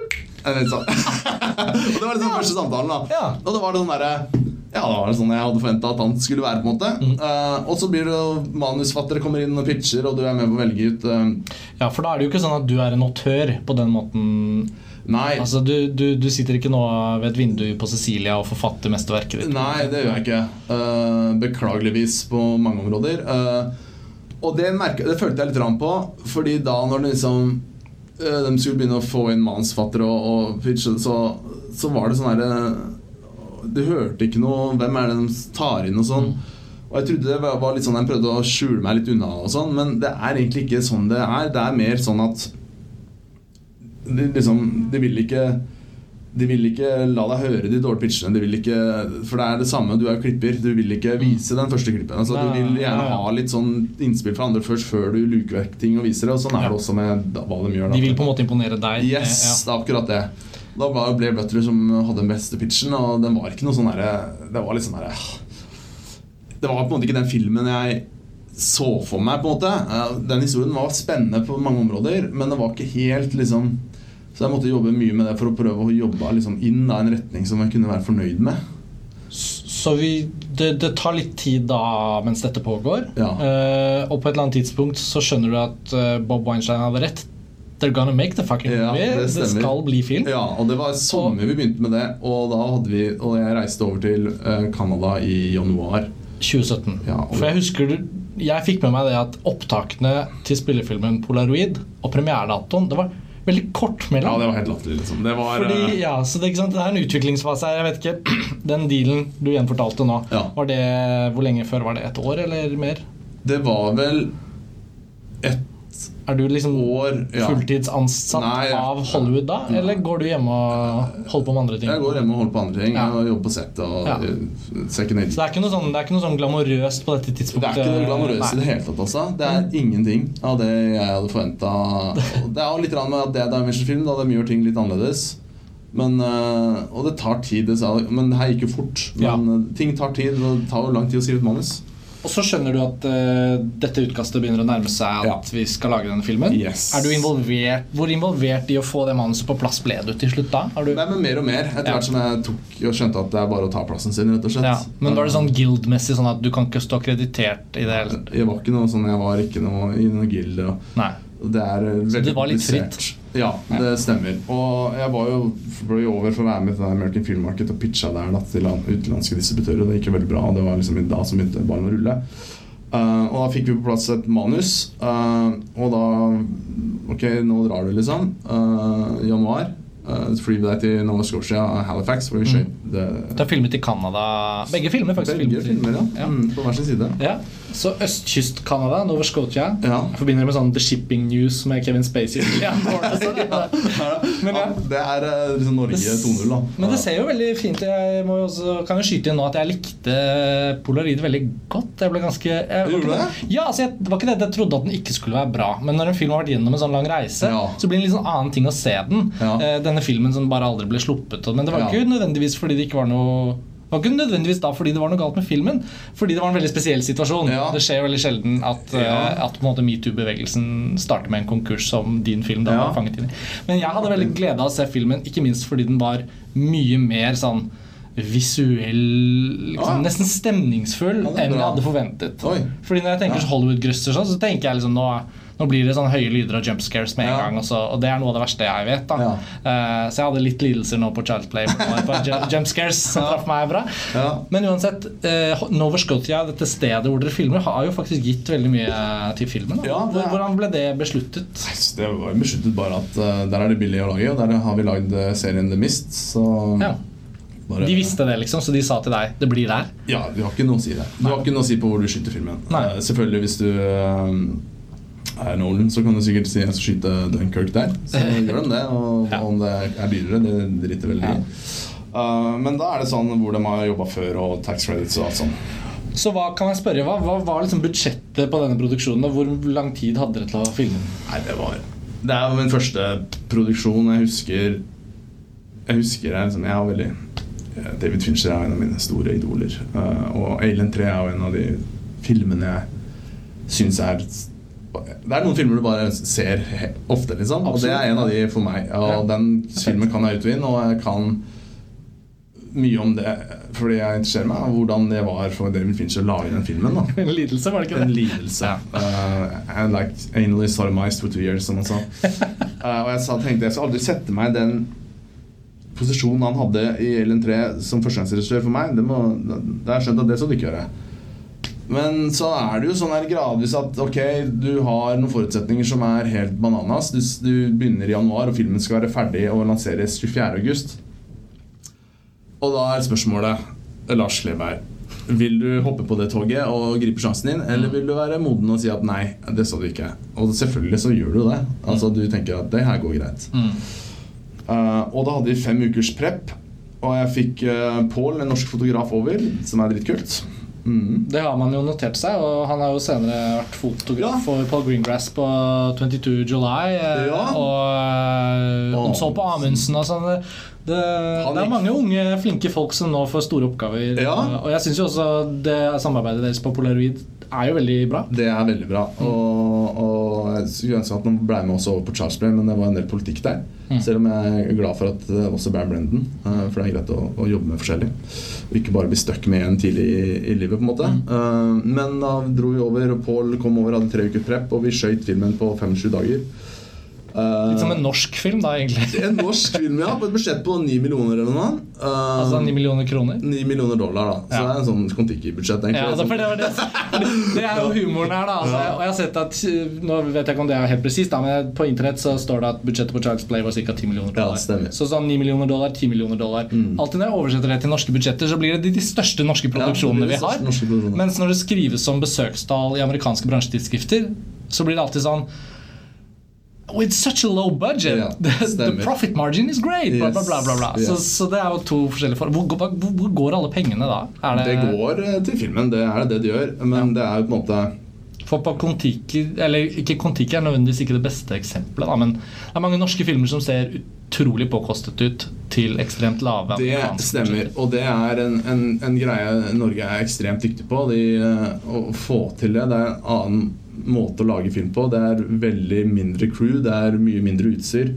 And then sånn. og det var liksom første samtalen, da. Ja. Og det var det sånn derre Ja, det var sånn jeg hadde forventa at han skulle være. på en måte Eh, Og så blir det jo manusfattere kommer inn og pitcher, og du er med på å velge ut uh... Ja, for da er det jo ikke sånn at du er en autør på den måten. Nei, Altså, du, du, du sitter ikke nå ved et vindu på Cecilia og forfatter mesterverket ditt. nei, det gjør jeg ikke. Uh, beklageligvis på mange områder. Og det, merket, det følte jeg litt rann på, fordi da når liksom de skulle begynne å få inn manusfattere og, og pitche, så, så var det sånn herre Du hørte ikke noe Hvem er det de tar inn og sånn? Og jeg trodde det var litt sånn De prøvde å skjule meg litt unna, og sånn men det er egentlig ikke sånn det er. Det er mer sånn at de, liksom, de vil ikke de vil ikke la deg høre de dårlige pitchene. De vil ikke, for det er det samme, du er jo klipper. Du vil ikke vise den første klippen. Altså, du vil gjerne ha litt sånn innspill fra andre først, før du luker vekk ting og viser det. Og sånn er det også med hva de gjør. da. De vil på en måte imponere deg. Yes, det er akkurat det. Da ble Butler som hadde den beste pitchen, og den var ikke noe sånn herre Det var litt sånn herre Det var på en måte ikke den filmen jeg så for meg, på en måte. Eh, Den historien var spennende på mange områder, men det var ikke helt liksom Så jeg måtte jobbe mye med det for å prøve å jobbe liksom, inn da, en retning som jeg kunne være fornøyd med. Så vi, det, det tar litt tid da mens dette pågår. Ja. Uh, og på et eller annet tidspunkt så skjønner du at eh, Bob Weinstein hadde rett. They're gonna make the fucking Ja, movie. det Det, skal bli film. Ja, og det var sommer vi begynte med det, og da hadde vi Og jeg reiste over til eh, Canada i januar. 2017. Ja, For jeg husker du- Jeg fikk med meg det at opptakene til spillefilmen Polaroid og premieredatoen Det var veldig kort Ja, det var helt latterlig, liksom. Det var Fordi, eh, ja, så det, det er en utviklingsfase her. Jeg vet ikke, Den dealen du gjenfortalte nå, Ja. var det, hvor lenge før var det? Et år eller mer? Det var vel et Er du liksom år ja. fulltidsansatt Nei, av Hollywood da? Eller går du hjemme og holder på med andre ting? Jeg går hjemme og holder på andre ting. Ja. Jeg jobber på settet og Ja. eh, second. Så det er ikke noe sånn, det er ikke noe sånn glamorøst på dette tidspunktet? Det er ikke noe glamorøst i det hele tatt. Altså. Det er ingenting av det jeg hadde forventa. Det er jo litt rann med at det er Dimension-film, da de gjør ting litt annerledes. Men, eh, og det tar tid. Men det her gikk jo fort. Men eh, ting tar tid, og det tar jo lang tid å skrive et manus. Og så skjønner du at uh, dette utkastet begynner å nærme seg at Ja. vi skal lage denne filmen. Yes. Er du involvert, Hvor involvert i å få det manuset på plass ble du til slutt da? Har du, Nei, men mer og mer etter Ja. hvert som jeg tok og skjønte at det er bare å ta plassen sin, rett og slett. ja. Men var det sånn guild-messig sånn at du kan ikke stå kreditert i det hele? Jeg var ikke noe sånn, jeg var ikke noe i noe guild. Og Nei. det er eh, veldig det var litt komplisert. fritt? Ja, det stemmer. Og jeg var jo, ble jo over for å være med til American Film Market og pitcha der da, til utenlandske distributører. Det gikk jo veldig bra. og Det var liksom da som begynte ballen å rulle. Uh, og da fikk vi på plass et manus. Uh, og da Ok, nå drar du, liksom. Uh, januar. Uh, deg til Nova Scotia Halifax. Hvor vi skjøt det, Det er filmet i Canada. Begge filmer, faktisk. begge filmer, ja. Ja. Mm, på hver sin side. Ja, Så østkyst-Canada, Nova Scotia. Ja. Jeg forbinder det med sånn The Shipping News med Kevin Spacey. Ja, Men ja. Det er eh, liksom Norge 2.0, da. Men det ser jo veldig fint Jeg jo også, kan jo skyte inn nå at jeg likte Polaroid veldig godt. Jeg ble ganske jeg, Gjorde du det? Ja, altså jeg, det var ikke det jeg trodde at den ikke skulle være bra. Men når en film har vært gjennom en sånn lang reise, Ja. så blir det en litt sånn annen ting å se den. Eh, denne filmen som bare aldri ble sluppet. Men det var ikke nødvendigvis fordi det ikke var noe det var ikke nødvendigvis da fordi det var noe galt med filmen, fordi det var en veldig spesiell situasjon. Ja. Det skjer veldig sjelden at, Ja. eh, at metoo-bevegelsen starter med en konkurs som din film da Ja. var fanget inn i. Men jeg hadde veldig glede av å se filmen, ikke minst fordi den var mye mer sånn visuell liksom. Nesten stemningsfull enn jeg hadde forventet. Oi. Fordi når jeg tenker Ja. Hollywood-grøsser, sånn, så tenker jeg liksom nå, nå blir det sånn høye lyder og jump scares med en Ja. gang. også, og det er noe av det verste jeg vet. da Ja. Uh, Så jeg hadde litt lidelser nå på Child Play. På, jump scares som traff meg bra. Ja. Men uansett, uh, Nova Scotia, dette stedet hvor dere filmer, har jo faktisk gitt veldig mye til filmen. Ja, er- Hvordan ble det besluttet? Det var jo besluttet bare at uh, der er det billig å lage, og der har vi lagd eh, serien The Mist. Så Ja. bare, De visste det, liksom, så de sa til deg det blir der. Ja, du har ikke noe å si det. Du har ikke noe å si på hvor du skyter filmen. Nei. Eh, selvfølgelig hvis du eh, er Nolan, så kan du sikkert si jeg skal skyte Dunkerque der. Så gjør de det. Og Ja. om det er dyrere, det driter veldig i. Ja. Uh, men da er det sånn hvor de har jobba før, og tax credits og alt sånt. Så hva kan jeg spørre, hva, hva var liksom budsjettet på denne produksjonen? og Hvor lang tid hadde dere til å filme? Nei, det var Det er min første produksjon. Jeg husker Jeg husker jeg, liksom, jeg har veldig David Fincher er en av mine store idoler. Uh, og Alien 3 er jo en av de filmene jeg syns er Det er noen filmer du bare ser ofte, liksom. Og det er en av de for meg. Og den filmen kan jeg utvinne, og jeg kan mye om det fordi jeg interesserer meg og hvordan det var for David Fincher å lage den filmen. da En lidelse, var det ikke en det? lidelse. Uh, and like anally sodomized for two years, som han sa. Uh, og jeg sa, tenkte jeg skal aldri sette meg i den posisjonen han hadde i Ellen 3 som førstegangsregissør for meg. Det, må, det har jeg skjønt at det skal du ikke gjøre. Men så er det jo sånn her gradvis at ok, du har noen forutsetninger som er helt bananas. Du, du begynner i januar, og filmen skal være ferdig og lanseres 24. august. Og da er spørsmålet Lars Kleberg Vil du hoppe på det toget og gripe sjansen din, eller vil du være moden og si at nei, det sa du ikke? Og selvfølgelig så gjør du det. Altså Du tenker at det her går greit. Mm. Uh, og da hadde vi fem ukers prep, og jeg fikk uh, Pål, en norsk fotograf, over, som er dritkult. Mm. Det har man jo notert seg, og han har jo senere vært fotograf Ja. for Paul Greengrass på 22 July. eh, Ja. Og eh, han så på Amundsen og sånn. Det, det, er mange unge, flinke folk som nå får store oppgaver. Ja. Og jeg syns jo også det samarbeidet deres på Polaroid er jo veldig bra. Det er veldig bra. Og, og jeg skulle ønske at man ble med også over på Charles Play, men det var en del politikk der. Mm. Selv om jeg er glad for at det også ble Brendan, eh, for det er greit å, å jobbe med forskjellig. Og ikke bare bli stuck med en tidlig i, i livet, på en måte. Mm. men da dro vi over, og Paul kom over, hadde tre uker prep, og vi skøyt filmen på 25 dager. Eh, Litt som en norsk film, da, egentlig. en norsk film, ja, på et budsjett på 9 millioner eller noe. Eh, Altså 9 millioner kroner. 9 millioner dollar, da. Så Ja. det er en sånn Kon-Tiki-budsjett. egentlig. Ja, det, for det, var det, det er jo humoren her, da. Altså, og jeg har sett at Nå vet jeg ikke om det er helt presist, men på internett så står det at budsjettet på Charles Play var ca. 10 millioner Ja, dollar. stemmer. så sånn 9 millioner dollar, 10 millioner dollar. Mm. Alltid når jeg oversetter det til norske budsjetter, så blir det de, de største norske produksjonene vi har. Mens når det skrives som besøkstall i amerikanske bransjetidsskrifter, så blir det alltid sånn With such a low budget, Ja, the, the profit margin is great. Yes. bla, bla, bla, bla. Yes, Så, så det er jo to forskjellige for hvor, hvor, hvor går alle pengene da? Er Det går eh, til filmen, det er det det gjør. Men det er jo på en måte For på Kon-Tiki Eller ikke Kon-Tiki er nødvendigvis ikke det beste eksempelet, da, men det er mange norske filmer som ser utrolig påkostet ut til ekstremt lave Det stemmer. Og det er en, en, en greie Norge er ekstremt dyktig på. De, eh, å få til det. Det er en annen måte å lage film på. Det er veldig mindre crew, det er mye mindre utstyr.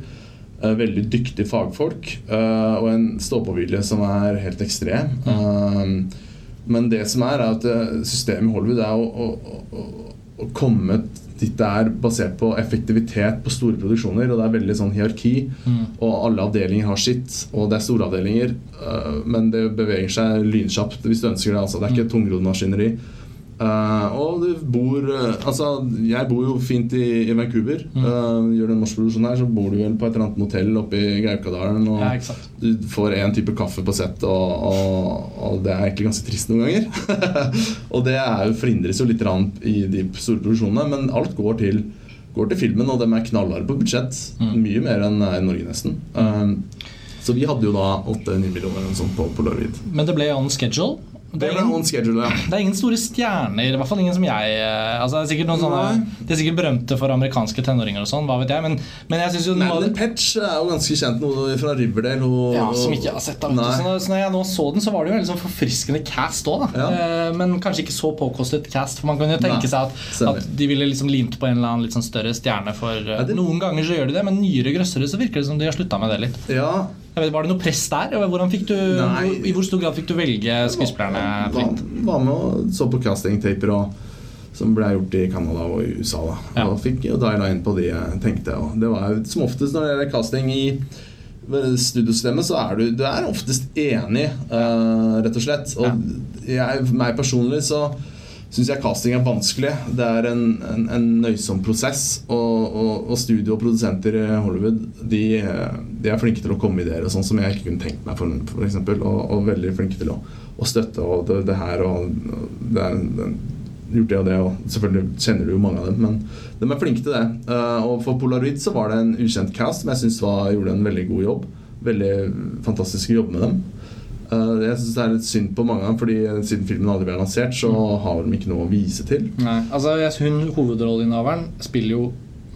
eh, Veldig dyktige fagfolk eh, og en stå-på-vilje som er helt ekstrem. Mm. Men det som er, er at eh, systemet i Hollywood er å, å, å, komme dit det er basert på effektivitet på store produksjoner. Og det er veldig sånn hierarki. Mm. Og alle avdelinger har sitt, og det er store avdelinger. men det beveger seg lynkjapt hvis du ønsker det. Altså. Det er ikke et tungrodd maskineri. Eh, og du bor uh, Altså, jeg bor jo fint i, i Vancouver. Mm. Uh, gjør du en morsproduksjon her, så bor du vel på et eller annet motell oppe i Gaukadalen. Og Ja, du får én type kaffe på sett, og, og, og det er egentlig ganske trist noen ganger. og det er jo, forhindres jo litt i de store produksjonene, men alt går til, går til filmen, og de er knallharde på budsjett. Mm. Mye mer enn i Norge, nesten. Så vi hadde jo da 8-9 millioner eller noe sånt på Lorvid. Men det ble on schedule. Det Det er, ingen, schedule, ja. det er ingen store stjerner, i hvert fall ingen som jeg eh, altså det, er sånne, det er sikkert berømte for amerikanske tenåringer og sånn, hva vet jeg. Men, men jeg synes jo Madeline Petch er jo ganske kjent noe fra Riverdale. Og, ja, som ikke jeg har sett da. Så, så når jeg nå så den, så var det jo en sånn forfriskende cast òg. Ja. Eh, men kanskje ikke så påkostet cast. For man kan jo tenke Nei, seg at, at de ville liksom limt på en eller annen litt sånn større stjerne. For eh, det- Noen ganger så gjør de det, men nyere grøssere så virker det som de har slutta med det litt. Ja, vet, var det noe press der? Du. I hvor stor grad fikk du velge skuespillerne var, fritt? var med og så på castingtaper som ble gjort i Canada og i USA. da Ja. Og fikk jo diala inn på de jeg tenkte. Det var som oftest når det gjelder casting i studiosystemet, så er du, du er oftest enig, uh, rett og slett. Og jeg, meg personlig så syns jeg casting er vanskelig. Det er en, en, en nøysom prosess. Og, og, og studio og produsenter i Hollywood de, de er flinke til å komme ideer sånn som jeg ikke kunne tenkt meg, for, for eksempel, og, og veldig flinke til å, å støtte og det, det her og det er, det, gjort det og det, og selvfølgelig kjenner du jo mange av dem, men de er flinke til det. Uh, og for Polaroid så var det en ukjent cast som jeg syns gjorde en veldig god jobb. Veldig fantastisk å jobbe med dem. Eh, jeg syns det er litt synd på mange av dem, fordi siden filmen aldri ble lansert, så har de ikke noe å vise til. Nei, altså Hun hovedrolleinnehaveren spiller jo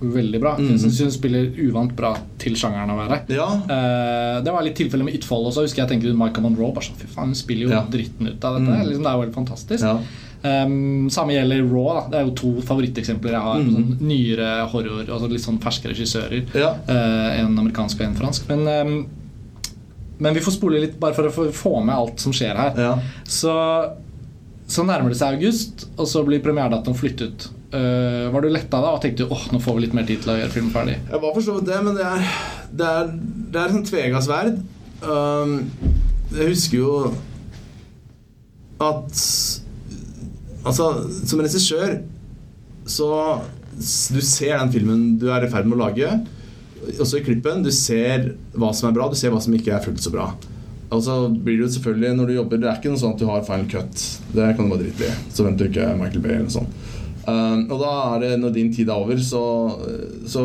veldig bra. Mm. Jeg synes hun spiller uvant bra til sjangeren å være. Ja, Uh, det var litt tilfelle med Itfold også. Husker jeg tenkte Michael Monroe. Bare sånn, fy faen, Hun spiller jo Ja. dritten ut av dette. Mm. Liksom, det er jo helt fantastisk. ja. Um, samme gjelder Raw. Da. Det er jo to favoritteksempler jeg har. Mm. Sånn nyere horror, altså litt sånn ferske regissører. ja. Uh, en amerikansk og en fransk. Men, um, men vi får spole litt bare for å få, med alt som skjer her. ja. Så, så nærmer det seg august, og så blir premieredatoen flyttet. Uh, var du letta da og tenkte åh, nå får vi litt mer tid til å gjøre filmen ferdig? Jeg var for så vidt det, men det er, det er, det er sånn tvega sverd. Um, jeg husker jo at Altså, som regissør så Du ser den filmen du er i ferd med å lage, også i klippen. Du ser hva som er bra, du ser hva som ikke er fullt så bra. Og så blir det jo selvfølgelig når du jobber Det er ikke noe sånn at du har final cut. Det kan du bare drite i. Så venter du ikke Michael Bay eller noe sånt. Um, og da er det, når din tid er over, så, så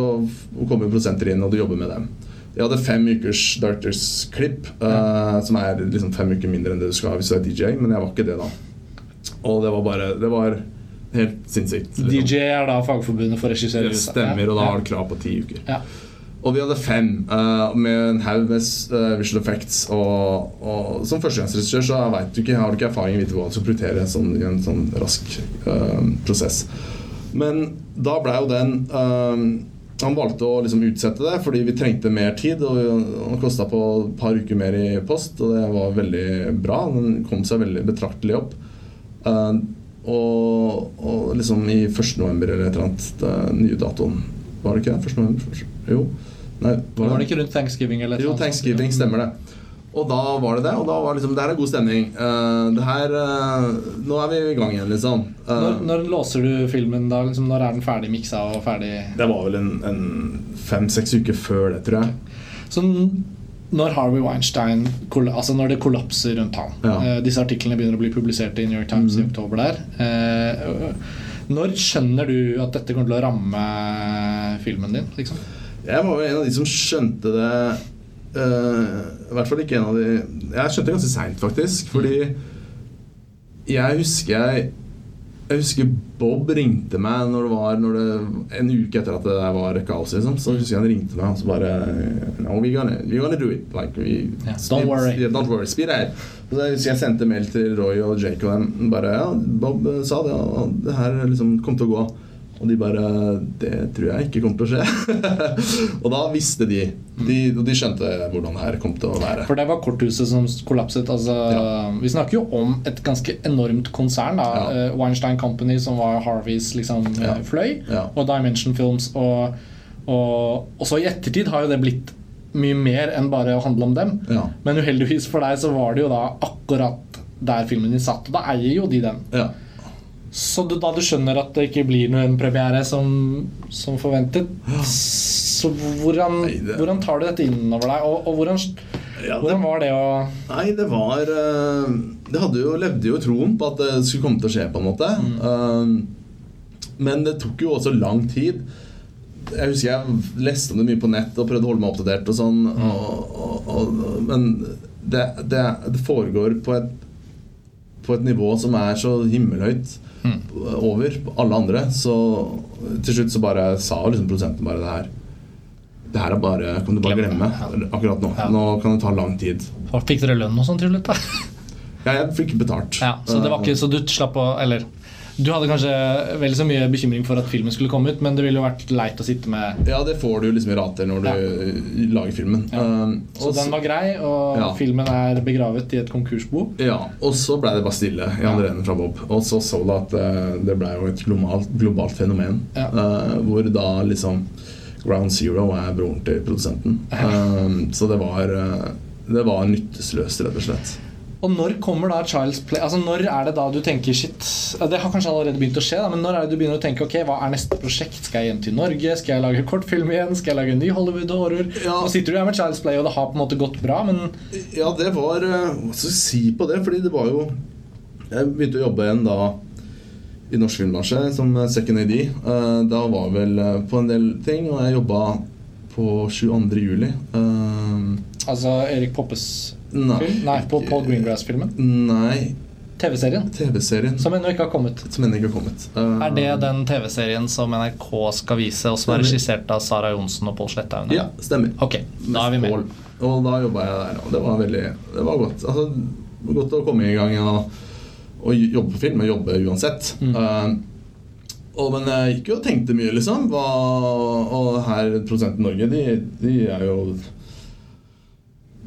kommer prosenter inn, og du jobber med dem. Jeg hadde fem ukers Darters-klipp, uh, som er liksom fem uker mindre enn det du skal ha hvis du er DJ, men jeg var ikke det da. Og det var bare Det var helt sinnssykt. liksom. DJ er da fagforbundet for regissører. Det stemmer, og da har du krav på ti uker. Ja. Og vi hadde fem, uh, med en haug med uh, visual effects. Og, og som førstegangsregissør så vet du ikke, har du ikke erfaring i Hvordan du skal prioritere sånn, i en sånn rask uh, prosess. Men da ble jo den Han valgte å liksom utsette det fordi vi trengte mer tid. Og han kosta på et par uker mer i post, og det var veldig bra. Den kom seg veldig betraktelig opp. Og, og liksom i 1. november eller et eller annet, den nye datoen Var det ikke det? 1. november? Jo. Nei, Var det ikke rundt thanksgiving? eller Jo? Thanksgiving, stemmer det. Og da var det det, og da var liksom Det her er god stemning. Uh, det her uh, Nå er vi i gang igjen, liksom. Uh, Når, når låser du filmen da? Liksom, når er den ferdig miksa og ferdig det var vel en, en fem-seks uker før det, tror jeg. Så når Harvey Weinstein Altså når det kollapser rundt ham Ja. Disse artiklene begynner å bli publisert i New York Times i oktober der. Når skjønner du at dette kommer til å ramme filmen din? Liksom? Jeg var jo en av de som skjønte det uh, I hvert fall ikke en av de Jeg skjønte det ganske seint, faktisk. Fordi jeg husker jeg jeg husker Bob ringte meg når det var når det, en uke etter at det der var kaos. Liksom, så husker jeg han ringte meg og så bare No, we're gonna, we're gonna do it. Like, we, yeah, don't worry. Yeah, don't worry. Speed ahead. Og så husker jeg sendte mail til Roy og Jake og dem. Bare, ja, Bob sa det, og det her liksom kom til å gå. Og de bare Det tror jeg ikke kommer til å skje. og da visste de. de. Og de skjønte hvordan det her kom til å være. For det var korthuset som kollapset. Altså, Ja. Vi snakker jo om et ganske enormt konsern. Da. Ja. Eh, Weinstein Company, som var Harveys liksom, eh, Ja. fløy, og Dimension Films. Og, og, så i ettertid har jo det blitt mye mer enn bare å handle om dem. Men uheldigvis for deg så var det jo da akkurat der filmen din satt, og da eier jo de den. ja. Så du, da du skjønner at det ikke blir noen premiere som, som forventet, så hvordan, hvordan tar du dette innover deg? Og, og hvordan, Ja, det- hvordan var det å Nei, det var eh, Det hadde jo, levde jo i troen på at det skulle komme til å skje, på en måte. Eh, men det tok jo også lang tid. Jeg husker jeg leste om det mye på nett og prøvde å holde meg oppdatert. og sånn og, og, og, Men det, det, det foregår på et, på et nivå som er så himmelhøyt over alle andre. Så til slutt så bare sa liksom produsenten bare det her. Det her er bare, kan du bare glemme akkurat nå. Nå kan det ta lang tid. Fikk dere lønn og sånn slutt? da? Ja, jeg fikk betalt. Ja, så, det var ikke, så du slapp å Eller du hadde kanskje vel så mye bekymring for at filmen skulle komme ut, men det ville jo vært leit å sitte med Ja, det får du liksom i rater når du Ja. lager filmen. Ja. Um, Så den var grei, og Ja. filmen er begravet i et konkursbo. Ja, og så ble det bare stille i andre enden fra Bob. Og så så du at eh, det ble jo et globalt, globalt fenomen. Eh, hvor da liksom Ground Zero er broren til produsenten. Um, så det var eh, Det var nytteløst, rett og slett. Og når kommer da Child's Play? Altså Når er det da du tenker shit Det har kanskje allerede begynt å skje, da, men når er det du begynner å tenke ok, hva er neste prosjekt? Skal jeg hjem til Norge? Skal jeg lage kortfilm igjen? Skal jeg lage en ny Hollywood-horror? Ja. Nå sitter du her med Child's Play, og det har på en måte gått bra, men Ja, det var eh, Hva skal jeg si på det? Fordi det var jo Jeg begynte å jobbe igjen da i norsk filmbransje som second AD. Eh, Da var jeg vel eh, på en del ting, og jeg jobba på 22. juli. Altså Erik Poppes Nei. film? Nei, på Paul Greengrass-filmen. Nei, TV-serien. TV-serien Som ennå ikke har kommet. som ennå ikke har kommet. uh, Er det den TV-serien som NRK skal vise, og som er regissert av Sara Johnsen og Pål Sletthaug? Ja, stemmer. Ok, da er vi med. Og da jobba jeg der, og det var veldig Det var godt. Altså, det var godt å komme i gang og, og jobbe på film. Og jobbe uansett. Mm. Uh, og, men jeg gikk jo og tenkte mye, liksom. Hva, og her produsenten Norge, de, de er jo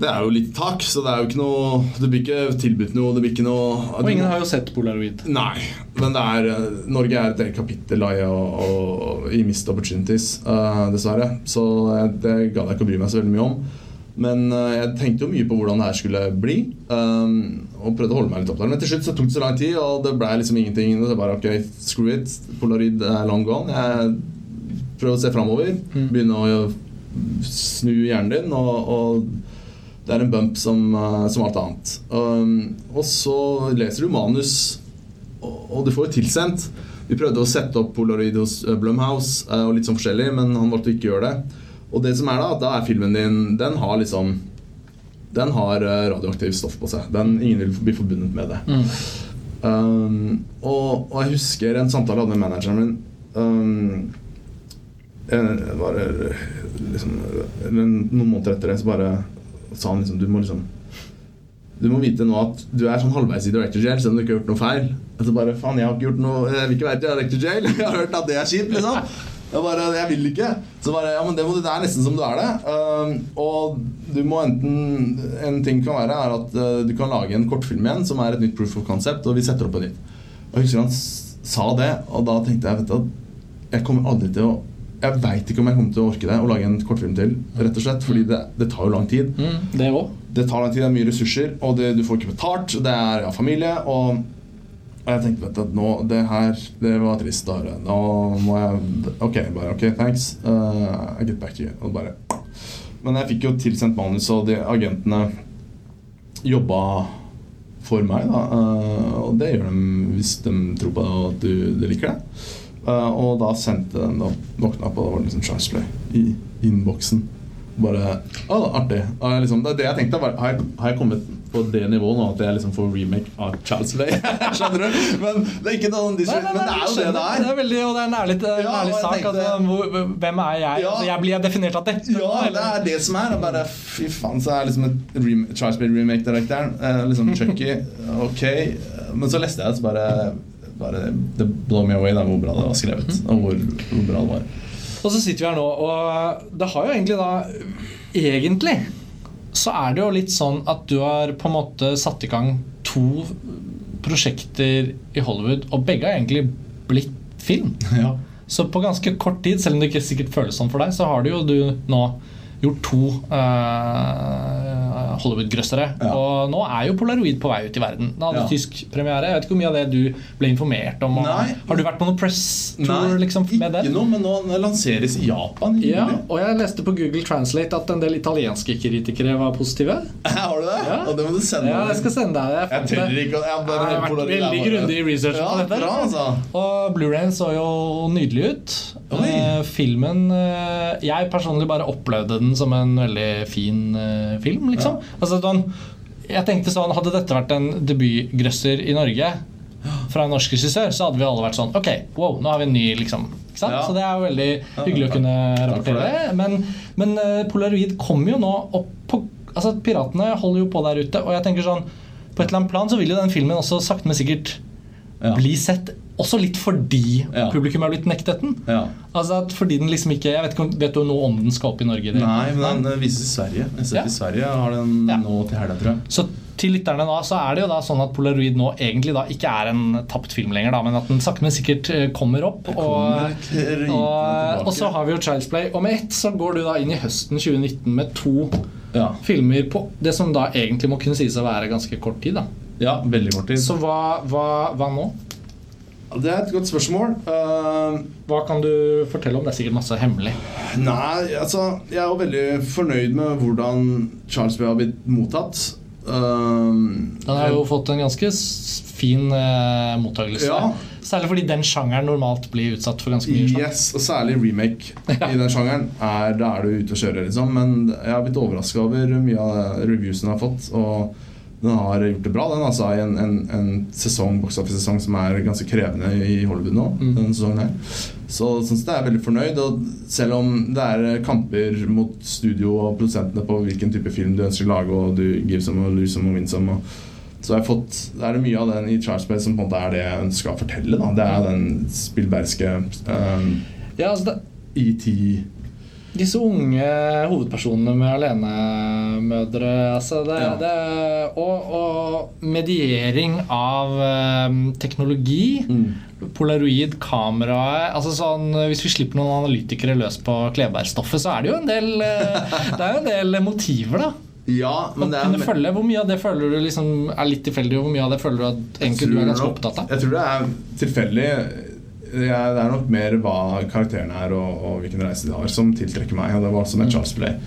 Det er jo litt tak, så det er jo ikke noe Det blir ikke tilbudt noe. Det blir ikke noe Og ingen har jo sett Polaroid. Nei, men det er, eh, Norge er et eget kapittel i, å- i missed opportunities, uh, dessverre. Så eh, det gadd jeg ikke å bry meg så veldig mye om. Men uh, jeg tenkte jo mye på hvordan det her skulle bli, um, og prøvde å holde meg litt opptatt. Men til slutt så tok det så lang tid, og det ble liksom ingenting. Og så bare ok, screw it. Polaroid er long gone. Jeg prøver å se framover. Mm. Begynne å snu hjernen din. og, og det er en bump som, eh, som alt annet. Um, og så leser du manus, og, og du får jo tilsendt. Vi prøvde å sette opp polaroid hos eh, Blumhouse eh, og litt sånn forskjellig, men han valgte ikke å gjøre det. Og det som er da, da er filmen din Den har liksom Den har radioaktivt stoff på seg. Den, ingen vil bli forbundet med det. Mm. Um, og, og jeg husker en samtale jeg hadde med manageren min. Um, jeg bare, liksom, Noen måneder etter det så bare sa han liksom Du må liksom Du må vite nå at du er sånn halvveis i director jail selv om du ikke har gjort noe feil. Og så bare Faen, jeg har ikke gjort noe Jeg vil ikke være director jail. Jeg har hørt at det er kjipt, liksom. Jeg bare, jeg vil ikke. Så bare, ja, men det, må, det er nesten som du er det. Uh, og du må enten En ting kan være er at uh, du kan lage en kortfilm igjen som er et nytt proof of concept, og vi setter opp på nytt. Og jeg husker han sa det, og da tenkte jeg vet du, jeg kommer aldri til å Jeg veit ikke om jeg kommer til å orke det å lage en kortfilm til, rett og slett. Fordi det, det tar jo lang tid. Mm, det. Det tar lang tid, det er mye ressurser, og det, du får ikke betalt. Det er ja, familie. Og, og jeg tenkte vet du, at nå, det her det var trist å høre. Nå må jeg Ok, bare ok, thanks. Uh, I get back to you. Og bare Men jeg fikk jo tilsendt manus, og de agentene jobba for meg. Da. Uh, og det gjør de hvis de tror på det, og at du, du liker det. Uh, og da sendte den da våkna og det var liksom Transplay i innboksen. Bare Å, artig. Og jeg liksom, det er det jeg tenkte. Var, har, jeg, har jeg kommet på det nivået nå at jeg liksom får remake av Charles Play? Skjønner du? Men det er ikke noen disrespect, men det er jo det det er. Det er veldig, og det er en ærlig, Ja, ærlig sak. tenkte- Altså, hvem er jeg? Ja. Altså, jeg blir definert av dette. Ja, det er det som er. Og bare, fy faen, så er liksom et remake, Charles Play remake-direktøren. Eh, liksom Chucky. Ok. Men så leste jeg det, så bare, bare Det blow me away da, hvor bra det var skrevet. Og hvor, hvor bra det var. Og så sitter vi her nå, og det har jo egentlig da Egentlig så er det jo litt sånn at du har på en måte satt i gang to prosjekter i Hollywood, og begge har egentlig blitt film. Ja. Så på ganske kort tid, selv om det ikke sikkert føles sånn for deg, så har du jo du nå gjort to eh, Hollywood-grøssere. Ja. Og nå er jo Polaroid på vei ut i verden. Den hadde Ja. tysk premiere. Jeg vet ikke hvor mye av det du ble informert om. Nei. Har du vært på noen press-tour Nei, liksom, med ikke noe, men nå lanseres i Japan. Ja, og jeg leste på Google Translate at en del italienske kritikere var positive. Har du det? Ja. Og det må du sende Ja, jeg skal sende deg det. Jeg jeg tør ikke Jeg, bare Jeg har vært Polaroid veldig grundig i research på dette. Bra, altså. Og Blu-rayen så jo nydelig ut. Eh, filmen eh, Jeg personlig bare opplevde den som en veldig fin eh, film, liksom. Altså, sånn, jeg tenkte sånn Hadde dette vært en debutgrøsser i Norge fra en norsk regissør, så hadde vi alle vært sånn Ok, wow, nå har vi en ny, liksom. Ja. Så det er jo veldig hyggelig å kunne rapportere. Men, men eh, Polaroid kommer jo nå opp på Altså, piratene holder jo på der ute, og jeg tenker sånn På et eller annet plan så vil jo den filmen også sakte, men sikkert Ja. bli sett også litt fordi Ja. publikum er blitt nektet den. Ja. Altså at fordi den liksom ikke Jeg vet ikke om Vet du noe om den skal opp i Norge? det? Nei, men den eh, vises i Sverige. Jeg har Ja. i Sverige har den nå til helga, tror jeg. Så til lytterne da, så er det jo da sånn at Polaroid nå egentlig da ikke er en tapt film lenger, da, men at den sakte, men sikkert eh, kommer opp. kommer og, og, og så har vi jo Child's Play. Og med ett så går du da inn i høsten 2019 med to Ja. filmer på det som da egentlig må kunne sies å være ganske kort tid. da ja, veldig kort tid. Så hva, hva, hva nå? Det er et godt spørsmål. Uh, Hva kan du fortelle om? Det er sikkert masse hemmelig. Nei, altså Jeg er jo veldig fornøyd med hvordan Charles Bay har blitt mottatt. Um, Den har jo fått en ganske fin uh, mottakelse. Ja. Særlig fordi den sjangeren normalt blir utsatt for ganske mye. slag. Yes, og særlig remake i den sjangeren. Er, da er du ute og kjører, liksom. Men jeg har blitt overraska over mye av reviewsen jeg har fått. Og den har gjort det bra, den, altså, i en, en, en sesong, office-sesong som er ganske krevende i Hollywood nå. Mm. denne sesongen her Så sånn sett er jeg veldig fornøyd. Og selv om det er kamper mot studio og produsentene på hvilken type film du ønsker å lage, og du give some og lose some og win some og så fått, det er det mye av den i Charles Bay som på en måte er det jeg ønsker å fortelle. Da. Det er den spillbergske um, Ja, altså det, ET disse unge hovedpersonene med alenemødre altså det, Ja. det, og, og mediering av um, teknologi. mm. Polaroid, kameraet altså sånn, Hvis vi slipper noen analytikere løs på Klebergstoffet, så er det jo en del eh, Det er jo en del motiver, da. Ja, men er følge, Hvor mye av det føler du liksom er litt tilfeldig, og hvor mye av det føler du at egentlig du er ganske opptatt av? Jeg tror det er tilfeldig. Det er, nok mer hva karakterene er og, og hvilken reise de har, som tiltrekker meg. Og det var også med Mm. Charles Play.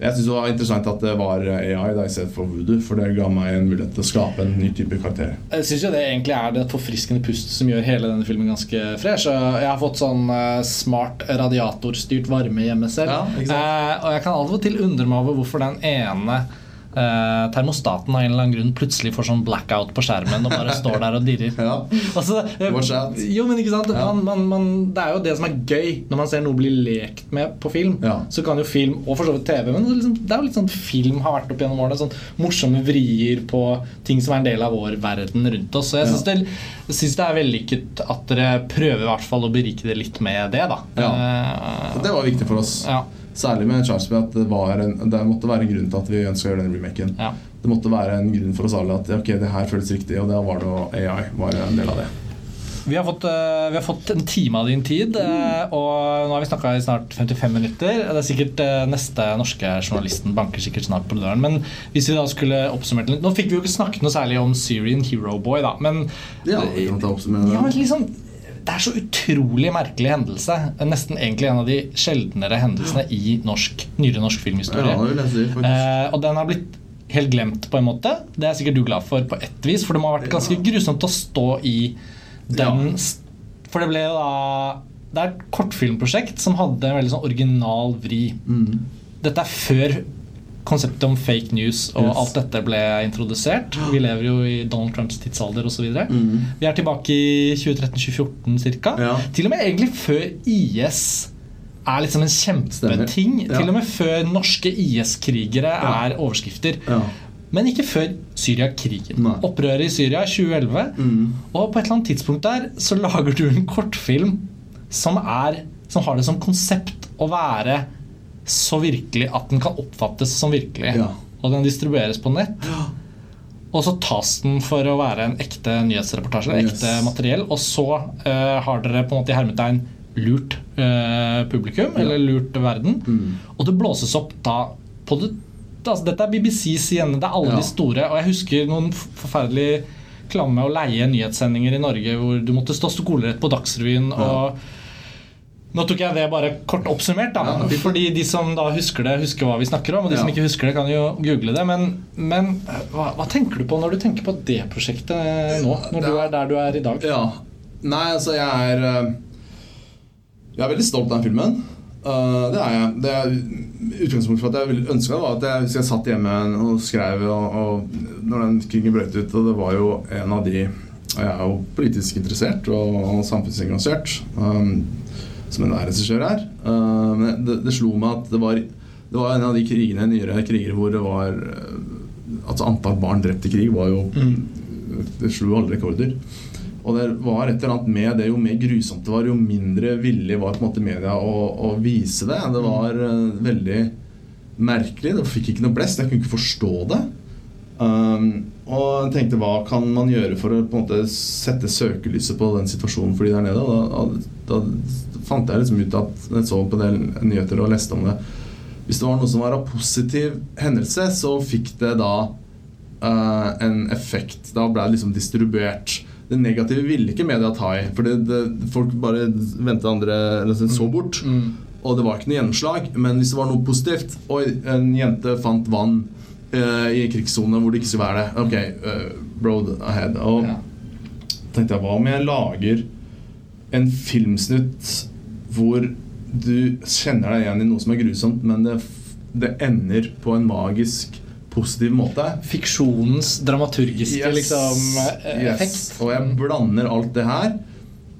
Jeg synes det var interessant at det var AI da i stedet for voodoo, for det ga meg en mulighet til å skape en ny type karakter. Jeg syns det egentlig er det forfriskende pust som gjør hele denne filmen ganske fresh. Jeg har fått sånn eh, smart radiatorstyrt varme hjemme selv. Ja. Eh, og jeg kan av og til undre meg over hvorfor den ene eh, termostaten av en eller annen grunn plutselig får sånn blackout på skjermen og bare står der og dirrer. Ja. Altså, eh, jo, men ikke sant? Man, man, man, det er jo det som er gøy når man ser noe bli lekt med på film. Ja. Så kan jo film, og for så vidt TV, men liksom, det er jo litt sånn film har vært opp gjennom årene. Sånn morsomme vrier på ting som er en del av vår verden rundt oss. Så jeg syns det, det er vellykket at dere prøver i hvert fall å berike det litt med det. da Ja. Og det var viktig for oss. ja, Særlig med Charles Play at det, var en, det måtte være en grunn til at vi ønska å gjøre den remaken. ja. Det måtte være en grunn for oss alle at ok, det her føles riktig, og da var det AI var en del av det. Vi har, fått, eh, vi har fått en time av din tid, eh, og nå har vi snakka i snart 55 minutter. Det er sikkert eh, Neste norske journalisten banker sikkert snart på døren. Men hvis vi da skulle oppsummert litt Nå fikk vi jo ikke snakket noe særlig om Syrian Hero Boy, da, men Ja, vi kan ta oppsummere Ja, men liksom det er så utrolig merkelig hendelse. Nesten egentlig en av de sjeldnere hendelsene i norsk, nyere norsk filmhistorie. Ja. Eh, og den har blitt helt glemt, på en måte. Det er sikkert du glad for på ett vis, for det må ha vært ganske grusomt å stå i den Ja. For det ble jo da Det er et kortfilmprosjekt som hadde en veldig sånn original vri. Mm. Dette er før konseptet om fake news og Yes. alt dette ble introdusert. Vi lever jo i Donald Trumps tidsalder osv. Mm. Vi er tilbake i 2013-2014 ca. Ja. Til og med egentlig før IS er liksom en kjempeting. Ja. Til og med før norske IS-krigere Ja. er overskrifter. Ja. Men ikke før Syria-krigen. Opprøret i Syria 2011. Mm. Og på et eller annet tidspunkt der så lager du en kortfilm som, er, som har det som konsept å være så virkelig at den kan oppfattes som virkelig. Ja. Og den distribueres på nett. Ja. Og så tas den for å være en ekte nyhetsreportasje, Yes. ekte materiell. Og så uh, har dere på en måte i hermetegn lurt uh, publikum, Ja. eller lurt verden. Mm. Og det blåses opp da på det altså, Dette er BBC, igjen, det er alle de store. Og jeg husker noen forferdelig klamme og leie nyhetssendinger i Norge hvor du måtte stå skolerett på Dagsrevyen. og nå tok jeg det bare kort oppsummert, da. Ja, fordi de som da husker det, husker hva vi snakker om. Og de som ikke husker det, kan jo google det. Men, men hva, hva tenker du på når du tenker på det prosjektet nå? Når du er der du er i dag? Ja. Nei, altså, jeg er eh, Jeg er veldig stolt av den filmen. Uh, det er jeg. Det er Utgangspunktet for at jeg ønska det, var at jeg, jeg satt hjemme og skrev og, og Når den krigen brøt ut, og det var jo en av de og Jeg er jo politisk interessert og, og samfunnsengasjert, um, som enhver regissør er. Uh, men det, det slo meg at det var, det var en av de krigene, nyere kriger hvor det var uh, Altså antall barn drept i krig var jo Det slo alle rekorder. Og det var et eller annet med det, jo mer grusomt det var, jo mindre villig var på en måte media å, å vise det. Det var eh, veldig merkelig. Det fikk ikke noe blest. Jeg kunne ikke forstå det. Um, og jeg tenkte hva kan man gjøre for å på en måte sette søkelyset på den situasjonen for de der nede? Og da, da fant jeg liksom ut at jeg så på en del nyheter og leste om det. Hvis det var noe som var av positiv hendelse, så fikk det da uh, en effekt. Da ble det liksom distribuert. Det negative ville ikke media ta i, for det, det, folk bare ventet andre eller så bort. Mm. Og det var ikke noe gjennomslag. Men hvis det var noe positivt Oi, en jente fant vann uh, i krigssone hvor det ikke skulle være det. Ok, uh, road ahead. Og Ja. tenkte jeg, hva om jeg lager en filmsnutt hvor du kjenner deg igjen i noe som er grusomt, men det, det ender på en magisk positiv måte? Fiksjonens dramaturgiske Yes. liksom, effekt. Yes. Og jeg blander alt det her,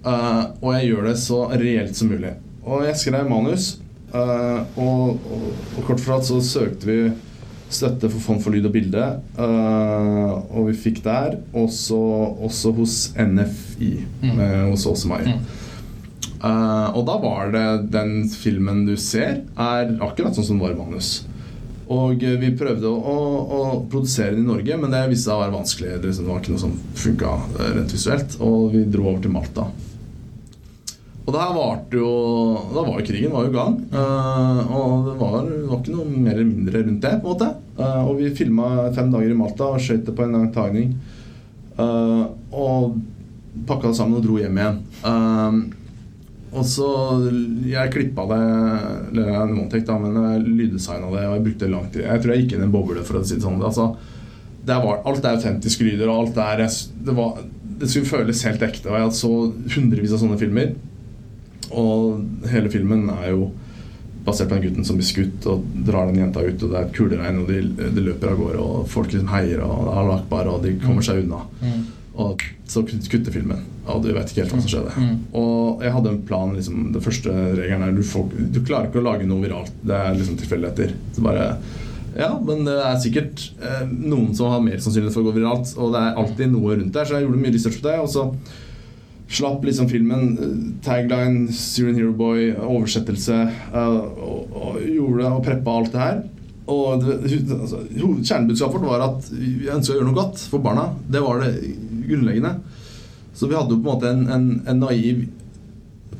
uh, og jeg gjør det så reelt som mulig. Og jeg skrev manus, uh, og, og, og kort fortalt så søkte vi støtte for Fond for lyd og bilde, uh, og vi fikk der. Også, også hos NFI, Mm. eh, hos Åse Mai. Mm. Eh, og da var det den filmen du ser, er akkurat sånn som var manus. Og eh, vi prøvde å, å, produsere den i Norge, men det viste seg å være vanskelig. Det liksom- var ikke noe som funka rent visuelt. Og vi dro over til Malta. Og det her varte jo Da var jo krigen var jo i gang. eh, og det var, det var ikke noe mer eller mindre rundt det. på en måte Eh, Og vi filma fem dager i Malta og skøyt det på en lang tagning. Eh, og pakka det sammen og dro hjem igjen. Og så Jeg klippa det Eller en Montec, da, men jeg lyddesigna det, og jeg brukte lang tid. Jeg tror jeg gikk inn i en boble, for å si det sånn. Altså, det var, alt er autentiske lyder, og alt er det, var, det skulle føles helt ekte. Og jeg så hundrevis av sånne filmer. Og hele filmen er jo basert på den gutten som blir skutt og drar den jenta ut, og det er et kuleregn, og de, de løper av gårde, og folk liksom heier, og det er lakbar, og de kommer seg unna. Mm. Og så kutter filmen, og du vet ikke helt hva som skjedde. Mm. Og jeg hadde en plan. liksom Det første regelen er du, får, du klarer ikke å lage noe viralt. Det er liksom tilfeldigheter. Så bare Ja, men det er sikkert eh, noen som har mer sannsynlighet for å gå viralt, og det er alltid noe rundt der, så jeg gjorde mye research på det. Og så slapp liksom filmen eh, tagline, Syrian Hero Boy, oversettelse, eh, og, og gjorde og preppa alt det her. Og det, altså, Kjernebudskapet vårt var at vi ønska å gjøre noe godt for barna. Det var det grunnleggende. Så vi hadde jo på en måte en, en, en naiv,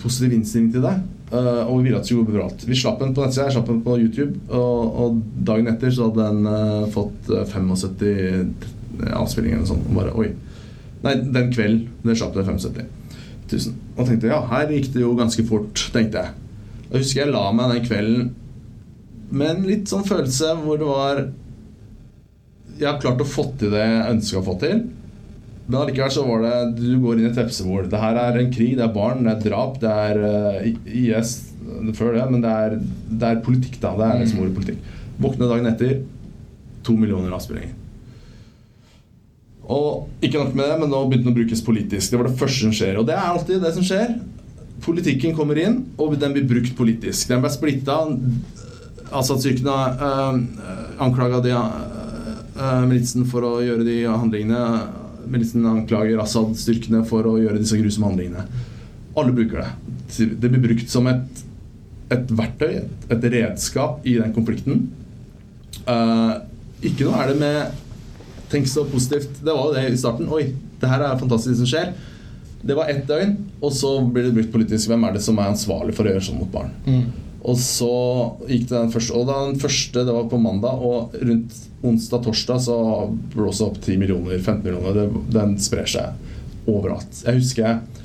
positiv innstilling til det. Uh, og vi ville at det skulle gå bra. Vi slapp den på nettsida, jeg slapp den på YouTube. Og, og dagen etter så hadde den uh, fått eh, 75 avspillinger eller sånt. Og bare oi. Nei, den kvelden det slapp det 75 000. Og tenkte ja, her gikk det jo ganske fort, tenkte jeg. Jeg husker jeg la meg den kvelden med en litt sånn følelse hvor det var Jeg har klart å få til det jeg ønska å få til. Men allikevel så var det Du går inn i et vepsebol. Det her er en krig, det er barn, det er drap, det er eh, IS før det, men det er, det er politikk, da. Det er liksom ordet politikk. Våkne dagen etter, to millioner avspillinger. Og ikke nok med det, men nå begynte den å brukes politisk. Det var det første som skjer. Og det er alltid det som skjer. Politikken kommer inn, og den blir brukt politisk. Den ble splitta. Assad-styrkene øh, anklaga de øh, militsen for å gjøre de handlingene. Militsen anklager Assad-styrkene for å gjøre disse grusomme handlingene. Alle bruker det. Det blir brukt som et, et verktøy, et, redskap i den konflikten. Uh, ikke noe er det med Tenk så positivt. Det var jo det i starten. Oi, det her er fantastisk det som skjer. Det var ett døgn, og så blir det brukt politisk. Hvem er det som er ansvarlig for å gjøre sånn mot barn? Mm. Og så gikk det den første Og den første, det var på mandag, og rundt onsdag-torsdag så blåste det opp 10 millioner, 15 millioner. Det, den sprer seg overalt. Jeg husker jeg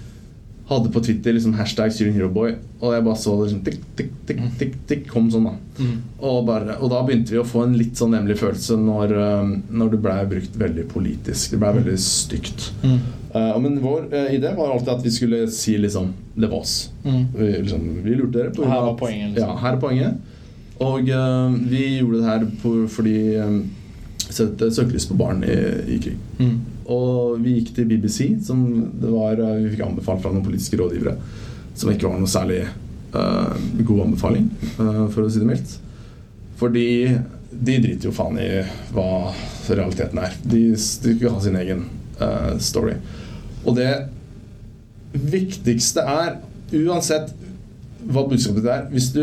hadde på Twitter liksom hashtag Syrian Heroboy, og jeg bare så det liksom tikk, tikk, tikk, tikk, tikk, kom sånn, da. Mm. Og, bare, og da begynte vi å få en litt sånn nemlig følelse når, um, når det blei brukt veldig politisk. Det blei veldig stygt. Mm. Uh, men vår uh, idé var alltid at vi skulle si liksom Det var oss. Mm. Vi, liksom, vi lurte dere. på Her var poenget, liksom. Ja, her er poenget. Og uh, vi gjorde det her på, fordi um, Sette søkelys på barn i, i krig. Mm. Og vi gikk til BBC, som det var, vi fikk anbefalt fra noen politiske rådgivere. Som ikke var noe særlig god anbefaling, for å si det mildt. Fordi de driter jo faen i hva realiteten er. De, de skal ha sin egen uh, story. Og det viktigste er, uansett hva budskapet er Hvis du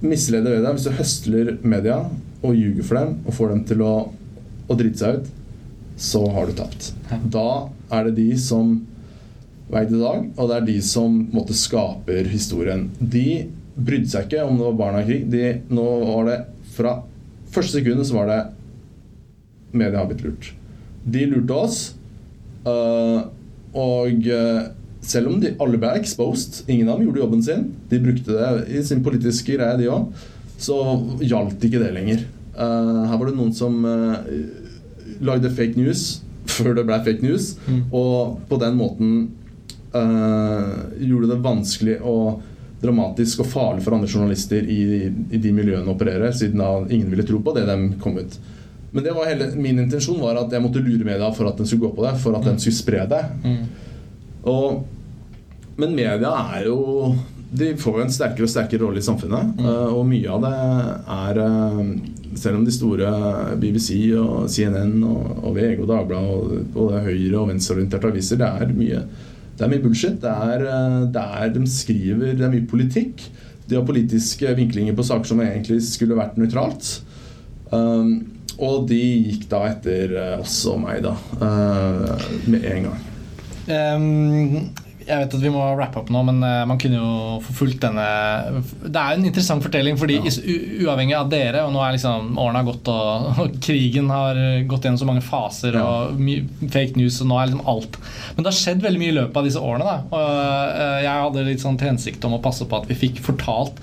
misleder media, hvis du høstler media og ljuger for dem og får dem til å, å drite seg ut, så har du tapt. Da er det de som veit i dag, og det er de som måte, skaper historien. De brydde seg ikke om det var barna i krig. De, nå var det Fra første sekundet så var det Media har blitt lurt. De lurte oss, øh, og uh, selv om de alle ble exposed, ingen av dem gjorde jobben sin, de brukte det i sin politiske greie, de òg, så gjaldt ikke det lenger. Uh, her var det noen som lagde fake news før det ble fake news, Mm. og på den måten gjorde det vanskelig og dramatisk og farlig for andre journalister i, i de miljøene å operere, siden da ingen ville tro på det de kom ut. Men det var hele, min intensjon var at jeg måtte lure media for at den skulle gå på det, for at den skulle spre det. Mm. Og, men media er jo De får jo en sterkere og sterkere rolle i samfunnet. Mm. eh, Og mye av det er eh, Selv om de store BBC og CNN og, og VG og Dagbladet og både høyre- og venstreorienterte aviser, det er mye det er mye bullshit. Det er, eh, det er, de skriver Det er mye politikk. De har politiske vinklinger på saker som egentlig skulle vært nøytralt. Um, og de gikk da etter eh, oss og meg, da. eh, med en gang. Um, jeg vet at vi må wrappe opp nå, men eh, man kunne jo forfulgt denne Det er jo en interessant fortelling, fordi Ja. uavhengig av dere, og nå er liksom årene har gått, og, og krigen har gått gjennom så mange faser, Ja. og fake news, og nå er liksom alt Men det har skjedd veldig mye i løpet av disse årene. Da. Og jeg hadde litt sånn til hensikt om å passe på at vi fikk fortalt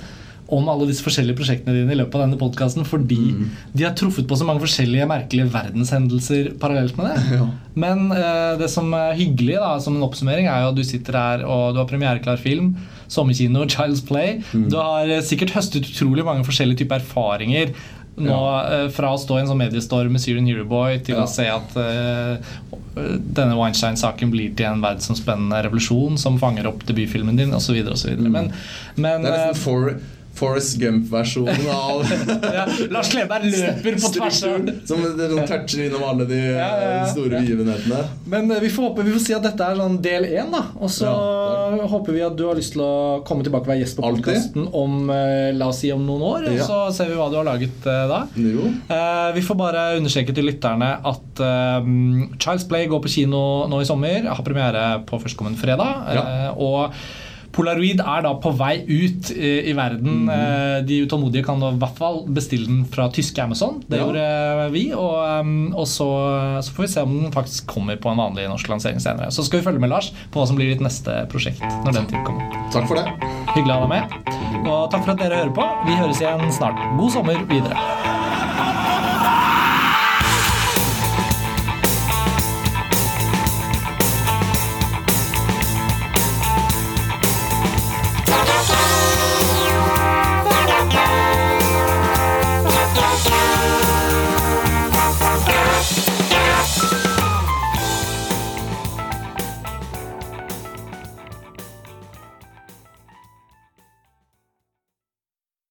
om alle disse forskjellige prosjektene dine i løpet av denne podkasten, fordi Mm. de har truffet på så mange forskjellige merkelige verdenshendelser parallelt med det. Ja. Men eh, det som er hyggelig da, som en oppsummering, er jo at du sitter her og du har premiereklar film, sommerkino, Child's Play. Mm. Du har eh, sikkert høstet utrolig mange forskjellige typer erfaringer. Nå, eh, Fra å stå i en sånn mediestorm med Syrian Hero Boy til Ja. å se at eh, denne Weinstein-saken blir til en verdensomspennende revolusjon som fanger opp debutfilmen din osv. Mm. Men, men Det er liksom for, Forrest Gump-versjonen av ja, Lars Kleberg løper på tvers av. Som sånn toucher innom alle de Ja, ja, ja. store begivenhetene. Men eh, vi får håpe vi får si at dette er sånn del én. da Og så håper vi at du har lyst til å komme tilbake og være gjest på podkasten om eh, la oss si om noen år. Og så ser vi hva du har laget eh, da. Eh, vi får bare understreke til lytterne at eh, Child's Play går på kino nå i sommer. Har premiere på førstkommende fredag. Eh, og Polaroid er da på vei ut eh, i verden. Eh, de utålmodige kan i hvert fall bestille den fra tyske Amazon. Det Ja. gjorde eh, vi. Og, um, og så, så får vi se om den faktisk kommer på en vanlig norsk lansering senere. Så skal vi følge med Lars på hva som blir ditt neste prosjekt. når den tid kommer. Takk for det. Hyggelig å ha deg med. Og takk for at dere hører på. Vi høres igjen snart. God sommer videre.